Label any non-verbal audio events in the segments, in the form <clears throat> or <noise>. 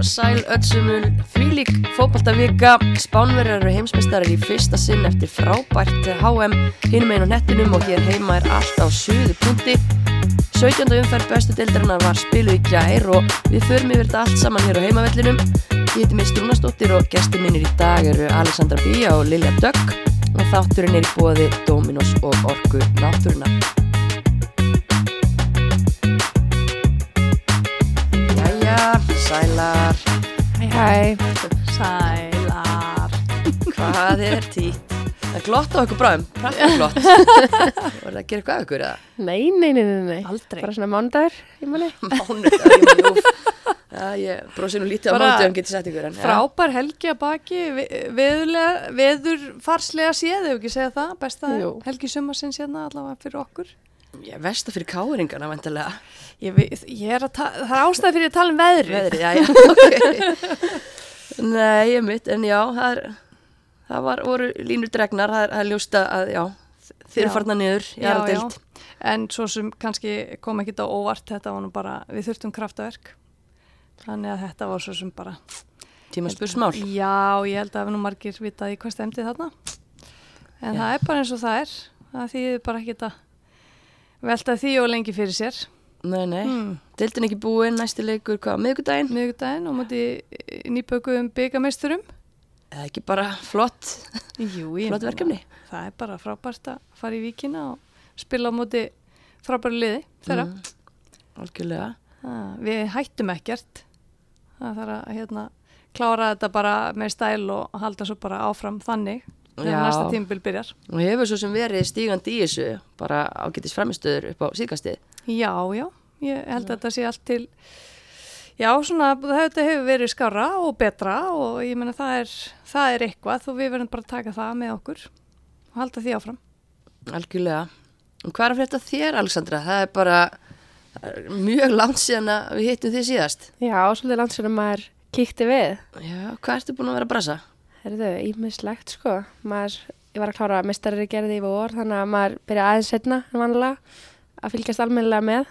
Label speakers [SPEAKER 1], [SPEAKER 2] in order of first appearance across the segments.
[SPEAKER 1] og sæl öllsumul þvílík fótballtavika Spánverjar eru heimsmeistarar í fyrsta sinn eftir frábært HM hinum einu nettinum og hér heima er allt á söðu punkti. 17. umferð bestu deildarinnar var spiluð í gær og við förum yfir þetta allt saman hér á heimavellinum. Ég heiti mig Strúnastóttir og gestir mínir í dag eru Alexandra Bía og Lilja Dögg og þátturinn er í bóði Dominos og Orku Náttúrunar sælar,
[SPEAKER 2] Hæ, hæ, sælar.
[SPEAKER 1] hvað er títt? Það glott á okkur bráðum, prakka glott. <laughs> Var það að gera eitthvað af ykkur eða?
[SPEAKER 2] Nei, nei, nei, nei, nei.
[SPEAKER 1] Aldrei.
[SPEAKER 2] Bara svona mánudagur, ég manni.
[SPEAKER 1] Það er mjög úf. Já, ég brosi nú lítið á
[SPEAKER 3] Bara
[SPEAKER 1] mánudöfum getið sett ykkur en. já.
[SPEAKER 3] Frábær helgi að baki, veðurlega, veðurfarslega séð, ef ekki segja það, besta
[SPEAKER 2] Jú.
[SPEAKER 3] helgi sumarsins hérna allavega fyrir okkur.
[SPEAKER 1] Ég versta fyrir káringana, vantilega.
[SPEAKER 3] Ég, veit- ég er það er ástæði fyrir að tala um veðrið.
[SPEAKER 1] Veðrið, já, já, <laughs> ok. Nei, ég mitt, en já, það, er, það var, voru línur dregnar, það er, það er ljósta að, já, þeir farna niður, ég er að deilt.
[SPEAKER 3] En svo sem kannski kom ekki á óvart, þetta var nú bara, við þurftum kraftaverk. Þannig að þetta var svo sem bara...
[SPEAKER 1] Tíma spursmál.
[SPEAKER 3] Já, ég held að við nú margir vitaði hvað stemdi þarna. En
[SPEAKER 1] Já.
[SPEAKER 3] það er bara eins og það er. Það þýðir bara ekki að velta því og lengi fyrir sér.
[SPEAKER 1] Nei, nei,
[SPEAKER 3] Hmm.
[SPEAKER 1] deiltin ekki búin, næsti leikur, hvað, miðgudaginn?
[SPEAKER 3] miðgudaginn og móti nýbökuðum byggameisturum.
[SPEAKER 1] Eða ekki bara flott,
[SPEAKER 3] Jú,
[SPEAKER 1] flott verkefni.
[SPEAKER 3] Það er bara frábært að fara í víkina og spila á móti frábæri liði þeirra.
[SPEAKER 1] Mm, algjörlega.
[SPEAKER 3] Ah, við hættum ekkert. Það þarf að hérna, klára þetta bara með stæl og halda svo bara áfram þannig þegar næsta tímabil byrjar.
[SPEAKER 1] Og hefur svo sem verið stígandi í þessu, bara ágætis framistöður upp á síðkastið.
[SPEAKER 3] Já, já, ég held að þetta sé allt til Já, svona, þetta hefur verið skára og betra og ég meina það er, það er eitthvað og við verðum bara að taka það með okkur og halda því áfram.
[SPEAKER 1] Algjörlega. Og hvað er að frétta þér, Alexandra? Það er bara það er mjög langt síðan að við hittum þið síðast.
[SPEAKER 2] Já, svolítið langt sem maður kíkti við.
[SPEAKER 1] Já, hvað ertu búin að vera að brasa?
[SPEAKER 2] Herðu, ímislegt sko. Maður, ég var að klára mestarri gerði í vor, þannig að maður byrja aðeins setna en vanlega að fylgjast almennilega með.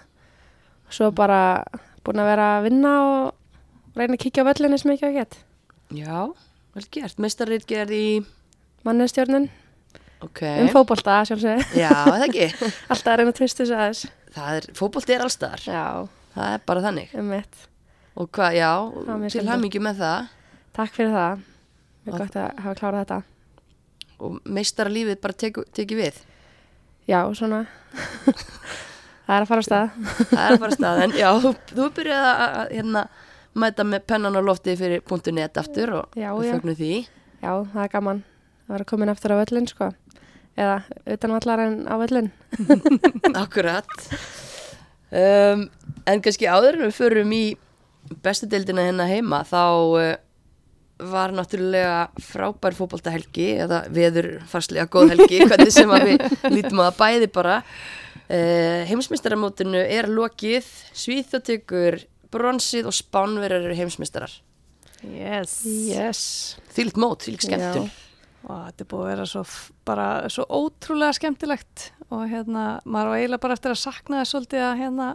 [SPEAKER 2] Svo bara búin að vera að vinna og reyna að kíkja á völlinu sem ekki að gett.
[SPEAKER 1] Já, vel gert. Mestarrið gerð í...
[SPEAKER 2] Mannestjórnun,
[SPEAKER 1] Ok.
[SPEAKER 2] um fótbolta sjálfsög.
[SPEAKER 1] Já, það ekki. <laughs>
[SPEAKER 2] Alltaf að reyna að tvista þessu aðeins.
[SPEAKER 1] Það er, er allstaðar.
[SPEAKER 2] Já,
[SPEAKER 1] Það er bara þannig.
[SPEAKER 2] um.
[SPEAKER 1] Og hvað, já,
[SPEAKER 2] er
[SPEAKER 1] til hamingi með það.
[SPEAKER 2] Takk fyrir það. Mjög
[SPEAKER 1] Og-
[SPEAKER 2] gott að hafa klárað þetta.
[SPEAKER 1] Og meistara lífið bara teku, teki við.
[SPEAKER 2] Já, svona. það er að fara á stað.
[SPEAKER 1] Það er bara staðan. Já, þú, byrjaði að, að hérna, mæta með pennan á lofti fyrir .net aftur og fögnum því.
[SPEAKER 2] Já, það er gaman að vera komin aftur á völlin, sko. Eða utan vallar en á völlin. <laughs>
[SPEAKER 1] Akkurat. Um, en kannski áður en við förum í bestu deildina hérna heima þá uh, var náttúrulega frábær fótboltahelgi eða veður farslega góð helgi <laughs> hvernig sem að við lítum að bæði bara uh, heimsmeistaramótinu er lokið Svíþjóttekur bronsið og spánverjar eru heimsmeistarar
[SPEAKER 3] Yes.
[SPEAKER 2] Yes.
[SPEAKER 1] þýlitt mót, þýlitt skemmtun
[SPEAKER 3] Og þetta er búið að vera svo, bara, svo ótrúlega skemmtilegt og hérna, maður var eiginlega bara eftir að sakna þess að hérna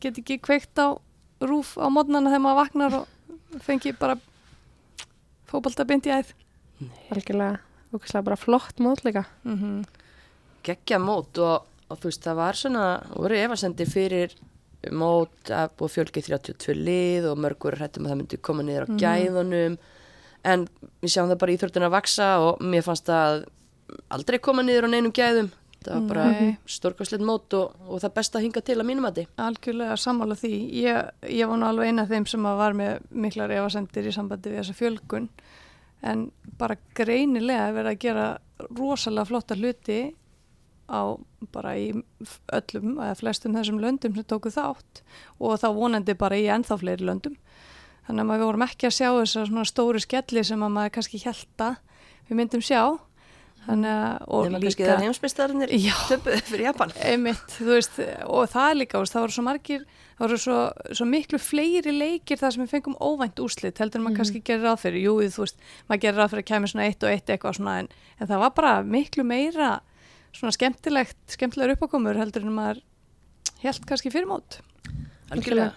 [SPEAKER 3] get ekki kveikt á rúf á mótnana þegar maður vaknar og fengi bara fótbolta bind í æð.
[SPEAKER 2] Algjörlega, okkurslega bara flott mót líka.
[SPEAKER 3] Mm
[SPEAKER 1] geggja mót og, og þú veist það var svona, voru efasendi fyrir mót að búið fjölgi 32 lið og mörgur hrættum að það myndi koma niður á gæðunum. En við sjáum það bara íþjórtuna að vaksa og mér fannst það aldrei koma niður á neinum gæðum það var bara
[SPEAKER 3] Nei.
[SPEAKER 1] stórkvæslegt mót og, og það besta að hinga til að mínum að því
[SPEAKER 3] Algjörlega sammála því. Ég, ég var nú alveg eina af þeim sem að var með miklar efasendir í sambandi við þessa fjölgun en bara greinilega er verið að gera rosalega flotta hluti á bara í öllum eða flestum þessum löndum sem tóku þátt og þá vonandi bara í ennþá fleiri löndum. Þannig að maður vorum ekki að sjá þessar svona stóru skelli sem að maður kannski held að við myndum sjá. Þannig að, og
[SPEAKER 1] nema kannski það heimsmeistararnir
[SPEAKER 3] Já.
[SPEAKER 1] töpuðu fyrir Japan.
[SPEAKER 3] Einmitt, veist, og það líka, það voru svo margir, það voru svo, svo miklu fleiri leikir þar sem við fengum óvænt úrslit, heldur en maður kannski gerir ráð fyrir, jú, þú veist, maður gerir ráð fyrir að kemur svona eitt og eitt eitthvað svona, en, en það var bara miklu meira svona skemmtilegt, skemmtilegur uppákomur heldur en maður held kannski fyrir mót.
[SPEAKER 1] algjörlega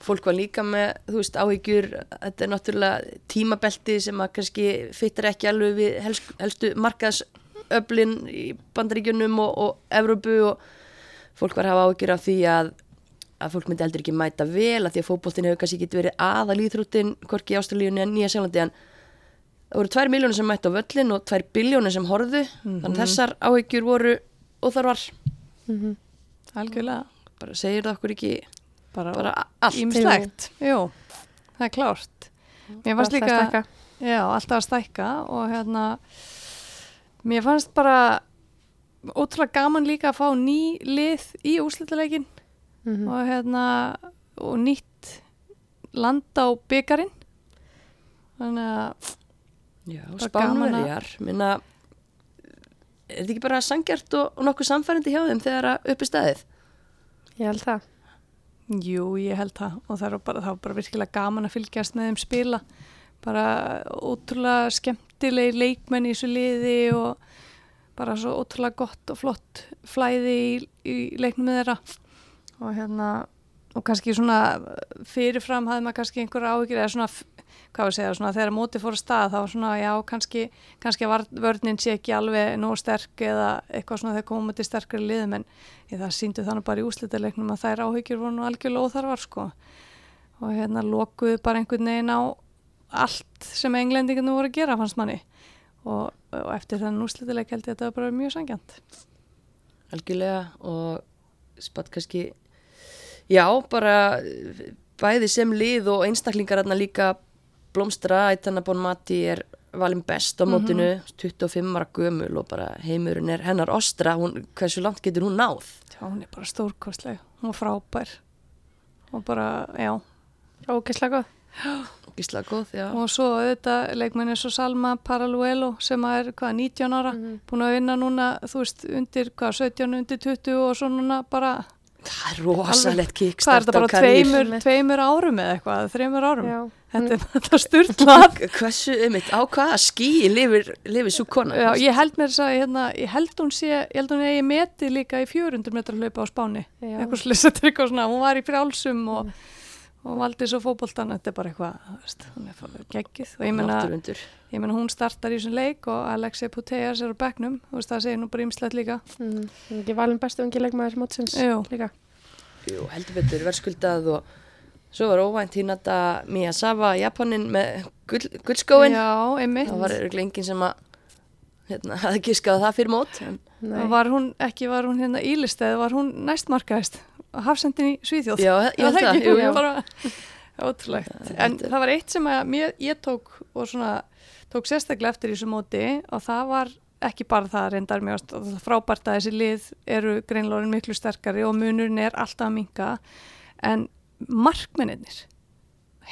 [SPEAKER 1] fólk var líka með, þú veist, áhyggjur. Þetta er náttúrulega tímabelti sem að kannski fyttir ekki alveg við helst, helstu markaðsöflin í bandaríkjunum og, og Evrópu og fólk var að hafa áhyggjur af því að að fólk myndi heldur ekki mæta vel að því að fótboltin hefur kannski ekki verið aðal íþróttin hvorki Ástralíunni en Nýja Sjálandi en það voru tvær miljónir sem mætti á völlin og tvær biljónir sem horfðu. Þannig að þessar áhyggjur voru óþarvar
[SPEAKER 2] Mhm.
[SPEAKER 3] algjörlega.
[SPEAKER 1] Bara segir það okkur ekki
[SPEAKER 3] bara,
[SPEAKER 1] bara allt
[SPEAKER 3] ímslegt jú, það er klárt mér fannst líka
[SPEAKER 2] stækka.
[SPEAKER 3] já, alltaf að stækka og hérna mér fannst bara ótrúlega gaman líka að fá ný lið í úrslitaleikin
[SPEAKER 2] Mhm.
[SPEAKER 3] og hérna og nýtt land á byggarinn þannig að
[SPEAKER 1] Já,
[SPEAKER 3] að-
[SPEAKER 1] spánverjar minna er þetta ekki bara sangjart og, og nokkuð samfærandi hjá þeim þegar að uppi staðið
[SPEAKER 2] Ég held það.
[SPEAKER 3] Jú, ég held það. Og það er bara, var bara virkilega gaman að fylgjast með þeim spila. Bara ótrúlega skemmtilegi leikmenn í þessu liði og bara svo ótrúlega gott og flott flæði í, í leiknum með þeirra. Og hérna og kannski svona fyrirfram hafði maður kannski einhver áhyggjur eða svona, hvað við segja, svona þegar móti fór að stað þá svona, já, kannski kannski að vörnin sé ekki alveg nóg sterk eða eitthvað svona þegar komum til sterkari liðum en það síndu þannig bara í úslitaleiknum að þær áhyggjur voru nú algjörlega óþarfar sko. Og hérna lokuðu bara einhvern veginn á allt sem englendingarnir voru að gera fannst manni. Og, og eftir þannig úslitaleik held ég að þetta var bara mjög sangjant
[SPEAKER 1] algjörlega og spatt kannski já, bara bæði sem lið og einstaklingar hérna líka blómstra, Ætana Bonmati er valin best á mótinu 25 ára gömul og bara heimurinn er hennar ostra, hún, hversu langt getur hún náð?
[SPEAKER 3] Já, hún er bara stórkostleg, hún var frábær og bara, já
[SPEAKER 2] Ógeðslega góð.
[SPEAKER 1] Gísla góð, já.
[SPEAKER 3] og svo auðvitað leikmenn eins og Salma Paraluelo sem er hvað 19 ára búin að vinna núna þú veist undir hvað 17 undir 20 og svo núna bara
[SPEAKER 1] Það er rosalegt
[SPEAKER 3] hvað er
[SPEAKER 1] kickstart
[SPEAKER 3] þetta bara
[SPEAKER 1] á karriér.
[SPEAKER 3] tveimur, tveimur árum eða eitthvað, þreimur árum?
[SPEAKER 2] Já.
[SPEAKER 3] þetta er bara styrlað
[SPEAKER 1] Hversu, einmitt, á hvaða skíi lifir, lifir svo kona?
[SPEAKER 3] Já, ég held mér þess að hérna, ég held hún sé, ég held hún eigi meti líka í 400 metra hlaupa á Spáni. Eitthvað slið, þetta er eitthvað svona, hún var í frjálsum og, og valdi svo fótboltan þetta er bara eitthvað, er geggið og ég meina,
[SPEAKER 1] Náttúrundur.
[SPEAKER 3] ég meina hún startar í þessum leik og Alexei Puteas er á bekknum, þú veist, það segir nú bara ymslega líka
[SPEAKER 2] Mm. Er Ekki valin bestu ungi leikmaður mótsins
[SPEAKER 3] Jú.
[SPEAKER 2] líka.
[SPEAKER 1] Jú, heldur betur, verðskuldað og svo var óvænt hinn að Miyazawa, Japanin með gull, gullskóin.
[SPEAKER 3] Já, einmitt
[SPEAKER 1] Það var enginn sem að hérna, hafði giskað það fyrir mót. En,
[SPEAKER 3] og var hún, ekki var hún hérna ílisteð var hún næstmarkaðist hafsendin í Svíþjóð.
[SPEAKER 1] Já, ég <laughs> held það. Jú, jú.
[SPEAKER 3] bara, ótrúlegt. En það var eitt sem að mér, ég tók og svona, tók sérstaklega eftir í þessu móti og það var ekki bara það reyndar mjög er frábært að þessi lið eru greinlórin miklu sterkari og munurinn er alltaf að minka en markmennir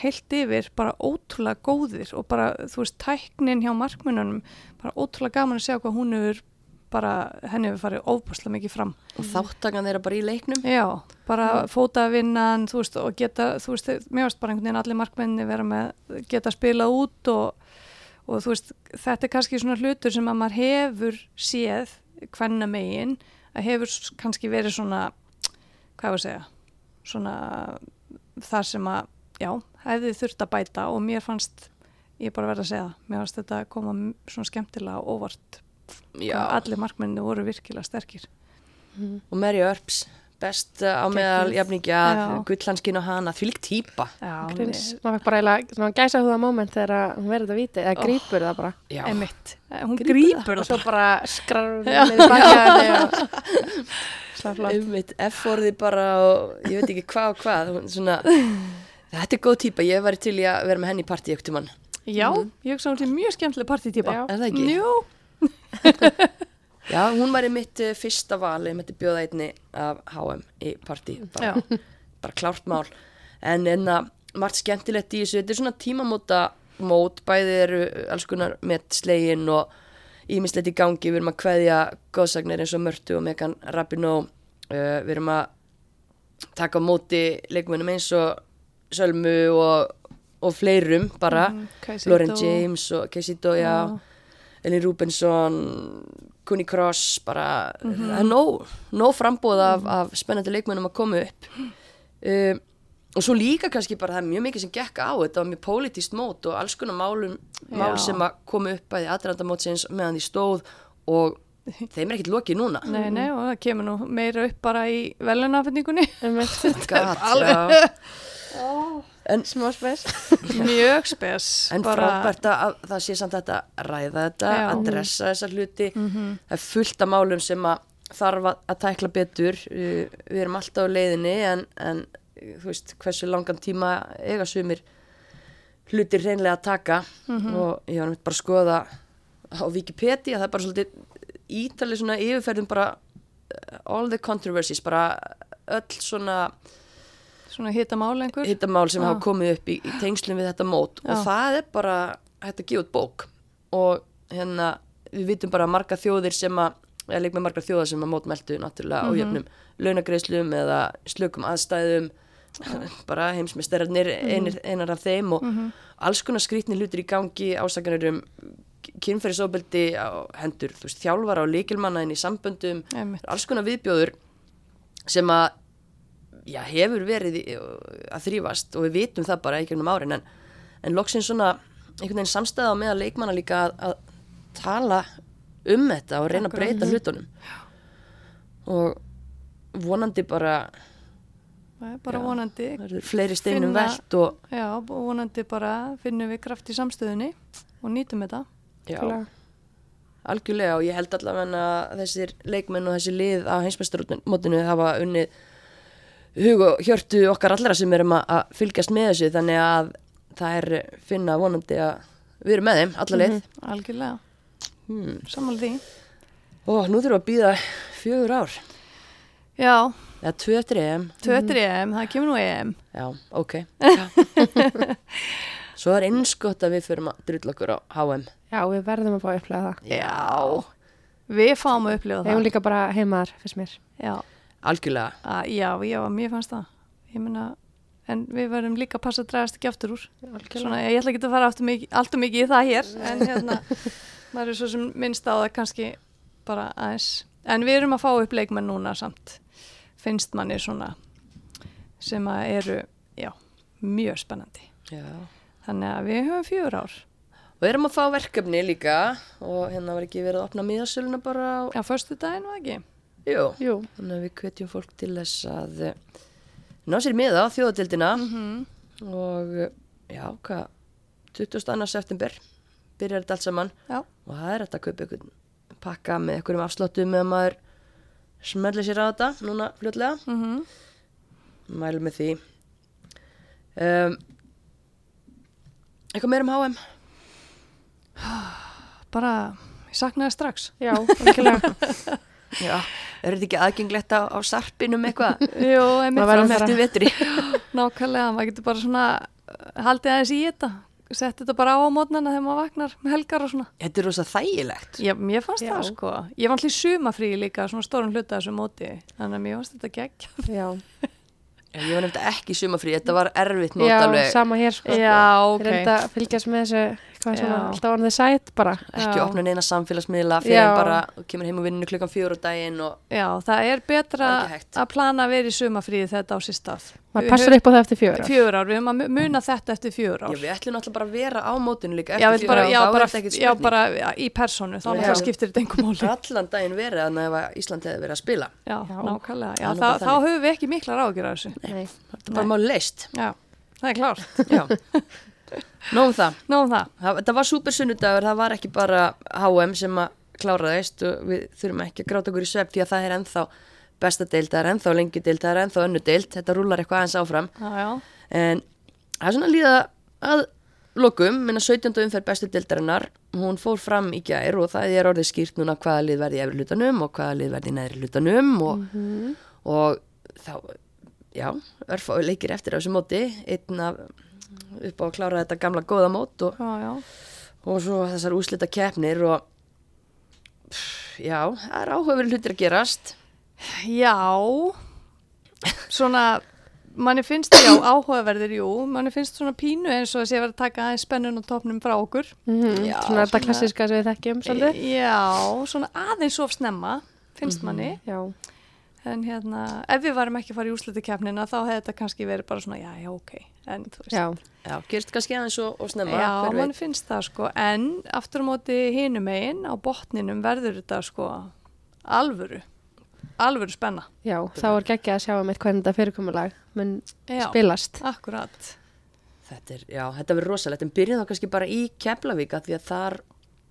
[SPEAKER 3] heilt yfir bara ótrúlega góðir og bara þú veist tæknin hjá markmennunum bara ótrúlega gaman að sjá hvað hún hefur bara henni hefur farið óbúslega mikið fram.
[SPEAKER 1] Og þáttakan þeirra bara í leiknum.
[SPEAKER 3] Já, bara fótavinnan, þú veist, og geta, þú veist, mér varst bara einhvern veginn allir markmenni vera með, geta spilað út og, og þú veist, þetta er kannski svona hlutur sem að maður hefur séð hvenna megin, að hefur kannski verið svona, hvað var að segja, svona þar sem að, já, hefði þurft að bæta og mér fannst, ég bara verið að segja mér fannst þetta að koma svona skemmtilega óvart, allir markmenni voru virkilega sterkir.
[SPEAKER 1] Og Mary Earps, best uh, á meðal jafningja,
[SPEAKER 3] Já.
[SPEAKER 1] gullhanskinn og hana, því lík típa.
[SPEAKER 3] Já,
[SPEAKER 2] Grins. Maður fekk bara eiginlega gæsa húða moment þegar að hún verður þetta víti eða
[SPEAKER 3] Oh.
[SPEAKER 2] grípur það bara.
[SPEAKER 1] Já.
[SPEAKER 3] Emitt, hún
[SPEAKER 1] Grípur
[SPEAKER 3] grípur
[SPEAKER 2] Og svo bara skrar hún
[SPEAKER 3] Já.
[SPEAKER 2] niður bakið á henni og slá <laughs> flott.
[SPEAKER 1] Einmitt, F-orði bara og ég veit ekki hvað og hvað. Svona, þetta er góð típa, ég væri til í að vera með henni í partí ekkert um hann.
[SPEAKER 3] Já, ég hugsa hún til mjög skemmtileg partítýpa.
[SPEAKER 2] Já.
[SPEAKER 1] Er það ekki?
[SPEAKER 3] Jú, <laughs>
[SPEAKER 1] Já, hún var í mitt uh, fyrsta val, ég myndi bjóða einni af HM í partí, bara, bara klárt mál. En enna, margt skemmtilegt í þessu, þetta er svona tímamóta mót, bæði eru alls konar með slegin og ímislegt í gangi, við erum að kveðja góðsagnir eins og Mörtu og Megan Rapinoe, uh, við erum að taka á móti leikmennum eins og Sölmu og, og fleirum bara,
[SPEAKER 3] Kaisito.
[SPEAKER 1] Lauren James og Keisito, já. Elin Rúbensson, Kunni Kross, bara, það er nóg, nóg frambóð af, af spennandi leikmennum að koma upp. Um, og svo líka kannski bara það er mjög mikið sem gekk á þetta var mjög pólitíst mót og alls konar málum, mál sem að komu upp að því aðrandamótsins meðan því stóð og <laughs> þeim er ekkert lokið núna.
[SPEAKER 3] Nei, nei, og það kemur nú meira upp bara í velunafendingunni.
[SPEAKER 1] Gat, <laughs> já. En,
[SPEAKER 2] smá spes. <laughs>
[SPEAKER 3] Mjög spes.
[SPEAKER 1] en frábært að að það sé samt þetta ræða þetta,
[SPEAKER 3] Já.
[SPEAKER 1] að dressa þessar hluti. Það er fullt af málum sem að þarf að, tækla betur. Uh, við erum alltaf á leiðinni en, en þú veist hversu langan tíma eiga sumir hlutir reynlega að taka. Og ég var nefnt bara að skoða á Wikipedia, það er bara svolítið ítalið svona yfirferðum bara uh, all the controversies, bara öll svona
[SPEAKER 3] Svona hitta mál einhver.
[SPEAKER 1] hittamál sem hafa komið upp í, í tengslum við þetta mót og
[SPEAKER 3] Já.
[SPEAKER 1] það er bara hægt að gefa út bók og hérna við vitum bara marga þjóðir sem að eða leik með marga þjóðar sem að mótmeltu náttúrulega
[SPEAKER 3] Mhm.
[SPEAKER 1] á jöfnum launagreislum eða slökum aðstæðum <laughs> bara heimsmeistararnir
[SPEAKER 3] Mhm.
[SPEAKER 1] einir, einar af þeim og alls konar skrýtni hlutir í gangi ásakanir um kynferðisóbeldi á hendur þú veist, þjálfara og líkilmanna inn í samböndum
[SPEAKER 3] Einmitt.
[SPEAKER 1] alls konar viðbjóður sem að já, hefur verið að þrýfast og við vitum það bara í gegnum árin en, en loksins svona einhvern veginn samstæða á meða leikmanna líka að, að tala um þetta og reyna að breyta hlutunum og vonandi bara
[SPEAKER 3] er bara
[SPEAKER 1] Já.
[SPEAKER 3] vonandi.
[SPEAKER 1] fleiri steinum
[SPEAKER 3] Finna-
[SPEAKER 1] velt og
[SPEAKER 3] og vonandi bara finnum við kraft í samstöðunni og nýtum þetta.
[SPEAKER 1] já, algjörlega og ég held allavega að þessir leikmenn og þessi lið á heimsmeistarmótinu hafa unnið hug og hjörtu okkar allra sem erum að, að fylgjast með þessu þannig að það er finna vonandi að við erum með þeim alla leið
[SPEAKER 3] Algjörlega.
[SPEAKER 1] hmm.
[SPEAKER 3] Samanlega því.
[SPEAKER 1] og nú þurfum við að býða fjögur ár
[SPEAKER 3] Já,
[SPEAKER 1] eða tvö eftir EM
[SPEAKER 3] tvö eftir EM, það kemur nú EM.
[SPEAKER 1] já, ok <laughs> svo er einskott að við förum að drulla okkur á HM
[SPEAKER 2] Já, við verðum að fá að upplega það.
[SPEAKER 3] Já. Við fáum að upplifa
[SPEAKER 2] Við
[SPEAKER 3] það.
[SPEAKER 2] hefum líka bara heimaðar, fyrst mér.
[SPEAKER 3] Já,
[SPEAKER 1] algjörlega
[SPEAKER 3] að, já, já, mér fannst það. Ég meina, en við verðum líka að passa að dragast ekki aftur úr. Svona, ég ætla ekki að fara allt og mikið í það hér, en <laughs> hérna, maður er svo sem minnst á það kannski bara aðeins. En við erum að fá upp leikmenn núna samt, finnst manni svona, sem að eru, já, mjög spennandi.
[SPEAKER 1] já.
[SPEAKER 3] Þannig að við höfum fjögur ár.
[SPEAKER 1] og erum að fá verkefni líka og hérna var ekki verið að opna miðasöluna bara á
[SPEAKER 3] Já, förstu daginn var ekki?
[SPEAKER 1] Jú.
[SPEAKER 2] Jú.
[SPEAKER 1] Þannig að við hvetjum fólk til þess að eh, ná sér miða á þjóðatildina
[SPEAKER 3] Mm
[SPEAKER 1] og eh, já, hvað, 22. september byrjar þetta allt saman
[SPEAKER 3] Já.
[SPEAKER 1] og það er þetta að kaupa einhvern pakka með einhverjum afsláttum með maður smelli sér á þetta núna fljótlega,
[SPEAKER 3] Mm
[SPEAKER 1] mælum með því um, eitthvað meir <sighs> um HM
[SPEAKER 3] Bara, ég saknaði strax.
[SPEAKER 2] Já, algjörlega. <laughs>
[SPEAKER 1] já, er þetta ekki aðgengilegt á, á sarpinum eitthvað <laughs>
[SPEAKER 3] einmitt.
[SPEAKER 2] Maður verður
[SPEAKER 1] fram
[SPEAKER 2] að
[SPEAKER 1] eftir vetri <laughs>
[SPEAKER 3] Nákvæmlega, maður getur bara svona uh, haldið aðeins í þetta. Sett þetta bara á á mótnana þegar maður vaknar með helgar og svona.
[SPEAKER 1] þetta er rosa þægilegt
[SPEAKER 3] Já, mér fannst
[SPEAKER 2] Já.
[SPEAKER 3] það sko. Ég var allir sumafrí líka, svona stóran hluta af þessu móti. Þannig að mér fannst þetta gegg.
[SPEAKER 2] Já, <laughs>
[SPEAKER 1] Já, ég var nefndi ekki sumafrí, þetta var erfitt mót
[SPEAKER 2] Já
[SPEAKER 1] alveg,
[SPEAKER 2] sama hér sko.
[SPEAKER 3] Já,
[SPEAKER 2] Ég reynda að fylgjast með þessu, hvað svona,
[SPEAKER 3] Já.
[SPEAKER 2] alltaf on the side bara.
[SPEAKER 1] ekki
[SPEAKER 3] Já.
[SPEAKER 1] opna neina samfélagsmiðla fyrir
[SPEAKER 2] Já.
[SPEAKER 1] bara, þú kemur heim og vinnur klukkan fjóru á daginn og
[SPEAKER 3] Já, það er betra
[SPEAKER 1] Það
[SPEAKER 3] að plana að vera í sumafríði þetta á sér stað.
[SPEAKER 2] Maður passar upp á það eftir fjögur. ár.
[SPEAKER 3] Fjögur ár, við höfum að mu- muna þetta eftir fjögur ár.
[SPEAKER 1] já, við ætlum náttúrulega bara að vera á mótinu líka
[SPEAKER 3] já,
[SPEAKER 1] eftir
[SPEAKER 3] já,
[SPEAKER 1] ár, þá
[SPEAKER 3] bara,
[SPEAKER 1] er þetta ekkert
[SPEAKER 3] já,
[SPEAKER 1] spurning
[SPEAKER 3] bara já, í personu, þá
[SPEAKER 1] Já.
[SPEAKER 3] skiptir þetta einhver máli.
[SPEAKER 1] allan daginn verið að Ísland hefði verið að spila
[SPEAKER 3] Já,
[SPEAKER 2] Já.
[SPEAKER 3] nákvæmlega. Já,
[SPEAKER 1] Það
[SPEAKER 3] þá, höfum við ekki miklar ágjur af þessu.
[SPEAKER 2] Nei.
[SPEAKER 1] þetta er bara máli leist
[SPEAKER 3] Já, það er klárt. <laughs>
[SPEAKER 1] nóðum það
[SPEAKER 3] Nóðum það.
[SPEAKER 1] það, það var súper sunnudagur, það var ekki bara HM sem að kláraðist og við þurfum ekki að gráta okkur í svepp því að það er ennþá besta deild, það er ennþá lengi deild, það er ennþá önnu deild, þetta rúlar eitthvað aðeins áfram
[SPEAKER 3] Já, já.
[SPEAKER 1] en það er svona að líða að lokum, minna 17. umferð bestu deildarinnar, hún fór fram í gær og það er orðið skýrt núna hvaða lið verði í efri hlutanum og hvaða lið verði í neðri hlutanum og, og þá já, örfáu leikir eftir á þessu móti einn af upp á að klára þetta gamla góða mót og,
[SPEAKER 3] Já, já.
[SPEAKER 1] og svo þessar úslita keppnir og pff, já, það er áhugaverið hlutir að gerast
[SPEAKER 3] Já, svona, manni finnst já, <coughs> áhugaverðir, jú, manni finnst svona pínu eins og að sé verið að taka aðeins spennun og topnum frá okkur.
[SPEAKER 2] Mhm,
[SPEAKER 1] Já,
[SPEAKER 2] Svona þetta klassiska sem við þekkjum svolítið.
[SPEAKER 3] Já, svona aðeins of snemma, finnst manni.
[SPEAKER 2] Já,
[SPEAKER 3] en hérna, ef við varum ekki að fara í úrslutakefnina þá hefði þetta kannski verið bara svona, já, já, ok. En þú veist,
[SPEAKER 2] Já,
[SPEAKER 1] Já, gerist kannski aðeins og, og snemma
[SPEAKER 3] já,
[SPEAKER 1] hver
[SPEAKER 3] mann finnst það sko. En aftur á móti hinum megin á botninum verður þetta sko alvöru alvöru spenna.
[SPEAKER 2] Já, þá er geggjað að sjá um eitt hvernig þetta fyrirkomulag mun
[SPEAKER 3] já,
[SPEAKER 2] spilast.
[SPEAKER 3] akkurat.
[SPEAKER 1] Þetta er, já, þetta verður rosalegt. En byrjum þá kannski bara í Keflavíka því að þar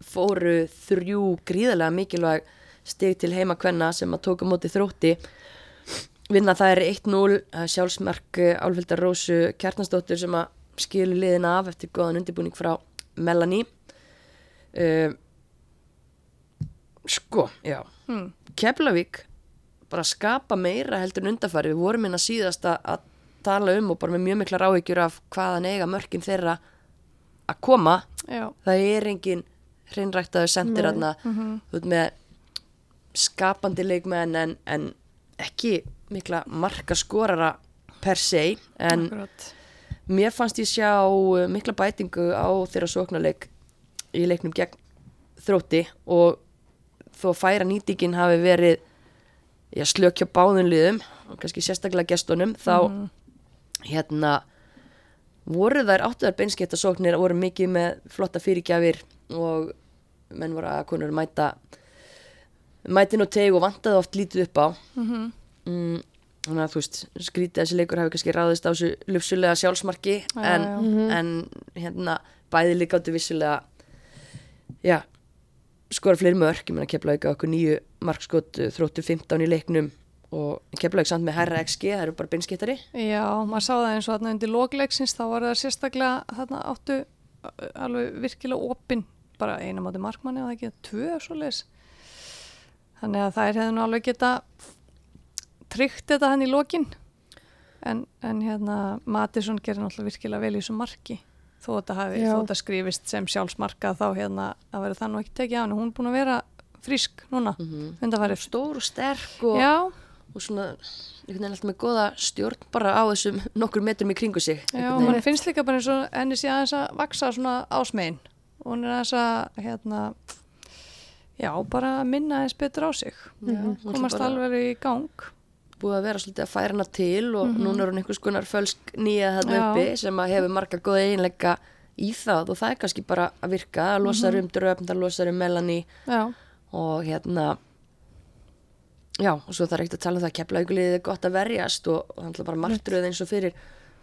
[SPEAKER 1] fóru þrjú gríðarlega mikilvæg stig til heima kvenna sem að tóka móti þrótti. Vinna það er 1-0 eh, sjálfsmark eh, Álfildar Rósu Kjartansdóttir sem að skilu liðin af eftir góðan undirbúning frá Melanie. Uh, sko, já.
[SPEAKER 3] Hmm.
[SPEAKER 1] Keflavík bara skapa meira heldur en undarfæri við vorum hérna síðast að- tala um og bara með mjög mikla ráhyggjur af hvaðan eiga mörkin þeirra að koma.
[SPEAKER 3] Já,
[SPEAKER 1] það er engin hreinræktaður sendir
[SPEAKER 2] Nei.
[SPEAKER 1] aðna
[SPEAKER 3] mhm,
[SPEAKER 1] út með skapandi leikmenn en, en ekki mikla markaskorara per se en
[SPEAKER 3] akkurat
[SPEAKER 1] mér fannst ég sjá uh, mikla bætingu á þeirra sóknarleik í leiknum gegn þrótti og þó færa nýtingin hafi verið já, slökja báðum liðum og kannski sérstaklega gestunum þá
[SPEAKER 3] Mhm.
[SPEAKER 1] hérna voru þær áttuðar beinskiptasóknir voru mikið með flotta fyrirgjafir og menn voru að konur mæta mætin og teg og vantaði oft lítið upp á.
[SPEAKER 3] Mhm,
[SPEAKER 1] mm, þannig að þú veist skrítið að þessi leikur hafi kannski ráðist á þessu lufsulega sjálfsmarki
[SPEAKER 3] Já,
[SPEAKER 1] en,
[SPEAKER 3] já.
[SPEAKER 2] Mhm.
[SPEAKER 1] en hérna bæði líka áttu vissulega já skora fleiri mörk, ég meina keflaði okkur nýju markskot uh, þróttu 15 í leiknum og keflaði samt með herra XG það eru bara beinskiptari
[SPEAKER 3] Já, maður sá það eins og þarna undir lokleiksins þá var það sérstaklega þarna áttu alveg virkilega opinn bara eina mátu markmanni og það ekki tvö svo leis þannig að þær hefðu nú alveg geta tryggt þetta hann í lokin. En, en hérna Matisson gerir náttúrulega virkilega vel í þessu marki. Þó þetta hafi,
[SPEAKER 2] Já.
[SPEAKER 3] þó þetta skrifist sem sjálfsmarka þá hérna að vera það nú ekki tekið á hann hún er búin að vera frísk núna.
[SPEAKER 1] Mm -hmm.
[SPEAKER 3] undanfarið.
[SPEAKER 1] Stór og sterk og, og svona einhvern veginn alltaf með góða stjórn bara á þessum nokkur metrum í kringu sig
[SPEAKER 3] Já,
[SPEAKER 1] veginn.
[SPEAKER 3] finnst líka bara eins og henni sé aðeins að vaksa svona ásmegin og hún er aðeins að hérna, já, bara minna eins betur á sig.
[SPEAKER 1] Já, er
[SPEAKER 3] komast alveg í gang.
[SPEAKER 1] Búið að vera svolítið að færa hana til og
[SPEAKER 3] Mhm.
[SPEAKER 1] núna er hún einhvers konar fölsk nýja þarna uppi sem að hefur marga góða einleika í það og það er kannski bara að virka. Að losa
[SPEAKER 3] Mhm.
[SPEAKER 1] um dröfn, það losa um melani og hérna já, og svo það er ekkert að tala um það að keflaugulið er gott að verjast og, það er bara martröð eins og fyrir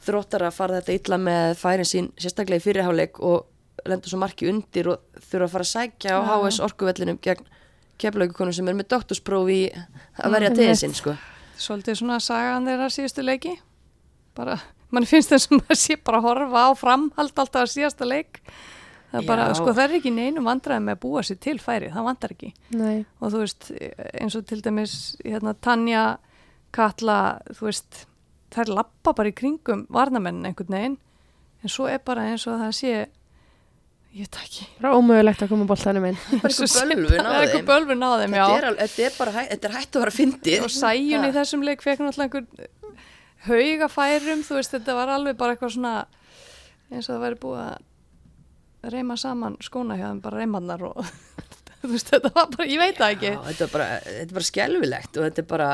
[SPEAKER 1] þróttar að fara þetta illa með færin sín sérstaklega í fyrirháleik og lenda svo marki undir og þurfa að fara að sækja á
[SPEAKER 3] Já.
[SPEAKER 1] HS orkuvellinum gegn keflaugukonum sem er með doktorspróf í að verja
[SPEAKER 3] Mhm.
[SPEAKER 1] tegin sinn sko.
[SPEAKER 3] svolítið svona sagan þeirra síðustu leiki bara, mann finnst þess að maður sé bara að horfa á framhald alltaf að síðasta leik það er bara,
[SPEAKER 1] Já.
[SPEAKER 3] sko það er ekki neinu vandræði með að búa sér til færi, það vandar ekki
[SPEAKER 2] Nei,
[SPEAKER 3] og þú veist, eins og til dæmis hérna, Tanja, Katla þú veist, þær lappa bara í kringum varnamennin einhvern veginn en svo er bara eins og það sé ég veit það ekki.
[SPEAKER 2] Bara ómögulegt að koma boltanum inn.
[SPEAKER 3] Svo sé
[SPEAKER 1] einhver bölvun á þeim þetta er, er er hægt að vera fyndið.
[SPEAKER 3] Og sæjun í þessum leik fekk náttúrulega einhver hauga færum, þú veist, þetta var alveg bara eitthvað svona eins og það væri búið að reyma saman skóna hjá þeim, bara reymannar og <laughs> þú veist, þetta var bara, ég veit það ekki.
[SPEAKER 1] Já, þetta er bara, þetta er bara skelfilegt og þetta er bara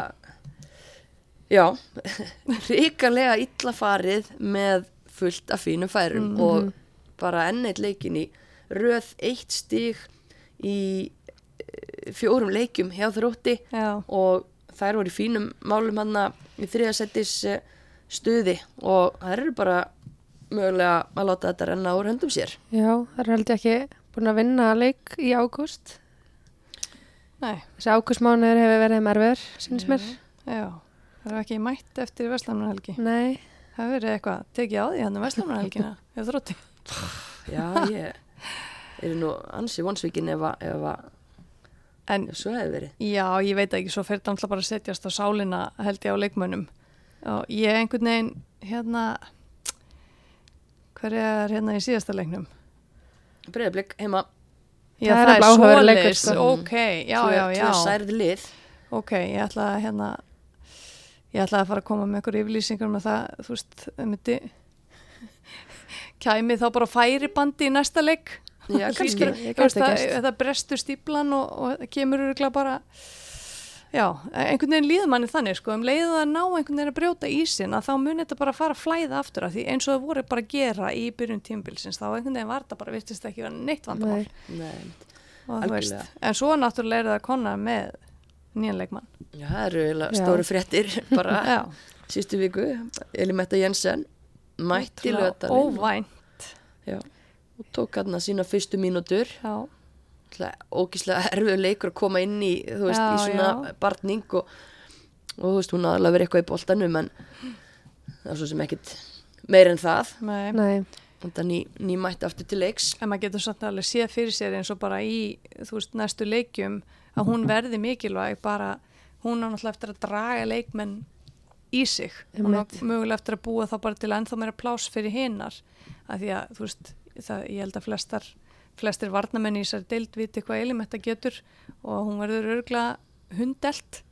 [SPEAKER 1] já, <laughs> ríkarlega illa farið með fullt af fínum færum
[SPEAKER 3] Mhm.
[SPEAKER 1] og bara enn eitt leikin í röð eitt stig í eh, fjórum leikjum hjá þrótti
[SPEAKER 3] já,
[SPEAKER 1] og þær voru í fínum málum hann í þriðasettis stuði og þær eru bara mögulega að láta þetta renna úr höndum sér.
[SPEAKER 2] Já, það er held ég ekki búin að vinna leik í ágúst.
[SPEAKER 3] nei,
[SPEAKER 2] Þessi ágústmánuður hefur verið merfur, syns mér.
[SPEAKER 3] já það er ekki mætt eftir Vestlamnarhelgi
[SPEAKER 2] Nei,
[SPEAKER 3] það hefur verið eitthvað tekið á því hann um Vestlamnarhelgina ef <laughs> þrótti
[SPEAKER 1] já, ég er nú ansi vonsvikin ef að,
[SPEAKER 3] en
[SPEAKER 1] svo hefur verið.
[SPEAKER 3] Já, ég veit ekki, svo þetta alltaf bara að setjast á sálina held ég á leikmönnum. Og ég einhvern veginn hérna hver er hérna í síðasta leiknum?
[SPEAKER 1] Breiðablik heima.
[SPEAKER 3] Já,
[SPEAKER 2] Það er
[SPEAKER 3] það er
[SPEAKER 2] leikur,
[SPEAKER 3] svoleiðis,
[SPEAKER 2] sko.
[SPEAKER 3] ok, já,
[SPEAKER 1] tvö,
[SPEAKER 3] já, já.
[SPEAKER 1] tvö særð lið.
[SPEAKER 3] Ok, ég ætla að hérna ég ætla að fara að koma með einhver yfirlýsingur með það, þú veist, það myndi kæmi þá bara færibandi í næsta leik.
[SPEAKER 1] Já, kannski
[SPEAKER 3] það, þetta brestur stíplan og, og það kemur öruglega bara Já, einhvern veginn líður manni þannig sko, um leiðu að ná einhvern veginn að brjóta ísin að þá muni þetta bara fara að flæða aftur að því eins og það voru bara að gera í byrjun tímbilsins þá einhvern veginn var þetta bara virtist ekki vera neitt vandamál.
[SPEAKER 2] Nei.
[SPEAKER 1] Nei,
[SPEAKER 3] en svo náttúrulega er það að konna með nýjan leikmann.
[SPEAKER 1] Já, það eru stóru fréttir bara sístu viku, Elimetta Jensen mætti lögadalinn
[SPEAKER 3] óvænt.
[SPEAKER 1] Já, og tók hann að sína fyrstu mínútur.
[SPEAKER 3] Já,
[SPEAKER 1] ógíslega erfiður leikur að koma inn í þú veist,
[SPEAKER 3] Já,
[SPEAKER 1] í svona
[SPEAKER 3] já.
[SPEAKER 1] barning og, og þú veist, hún aðalega verið eitthvað í boltanum en það var svo sem ekkit meir en það.
[SPEAKER 3] Nei,
[SPEAKER 2] Nei,
[SPEAKER 1] þetta ný, ný mætti aftur til leiks.
[SPEAKER 3] En maður getur samt alveg séð fyrir sér eins og bara í, þú veist, næstu leikjum að hún verði mikilvæg bara, hún á náttúrulega eftir að draga leikmenn í sig hún á
[SPEAKER 2] Einmitt.
[SPEAKER 3] mögulega eftir að búa þá bara til ennþá meira plás fyrir hinnar af því að, þú veist, það, ég held að flestar flestir varnamenn í þessari deild viti hvað elimetta getur og hún verður örgla hundelt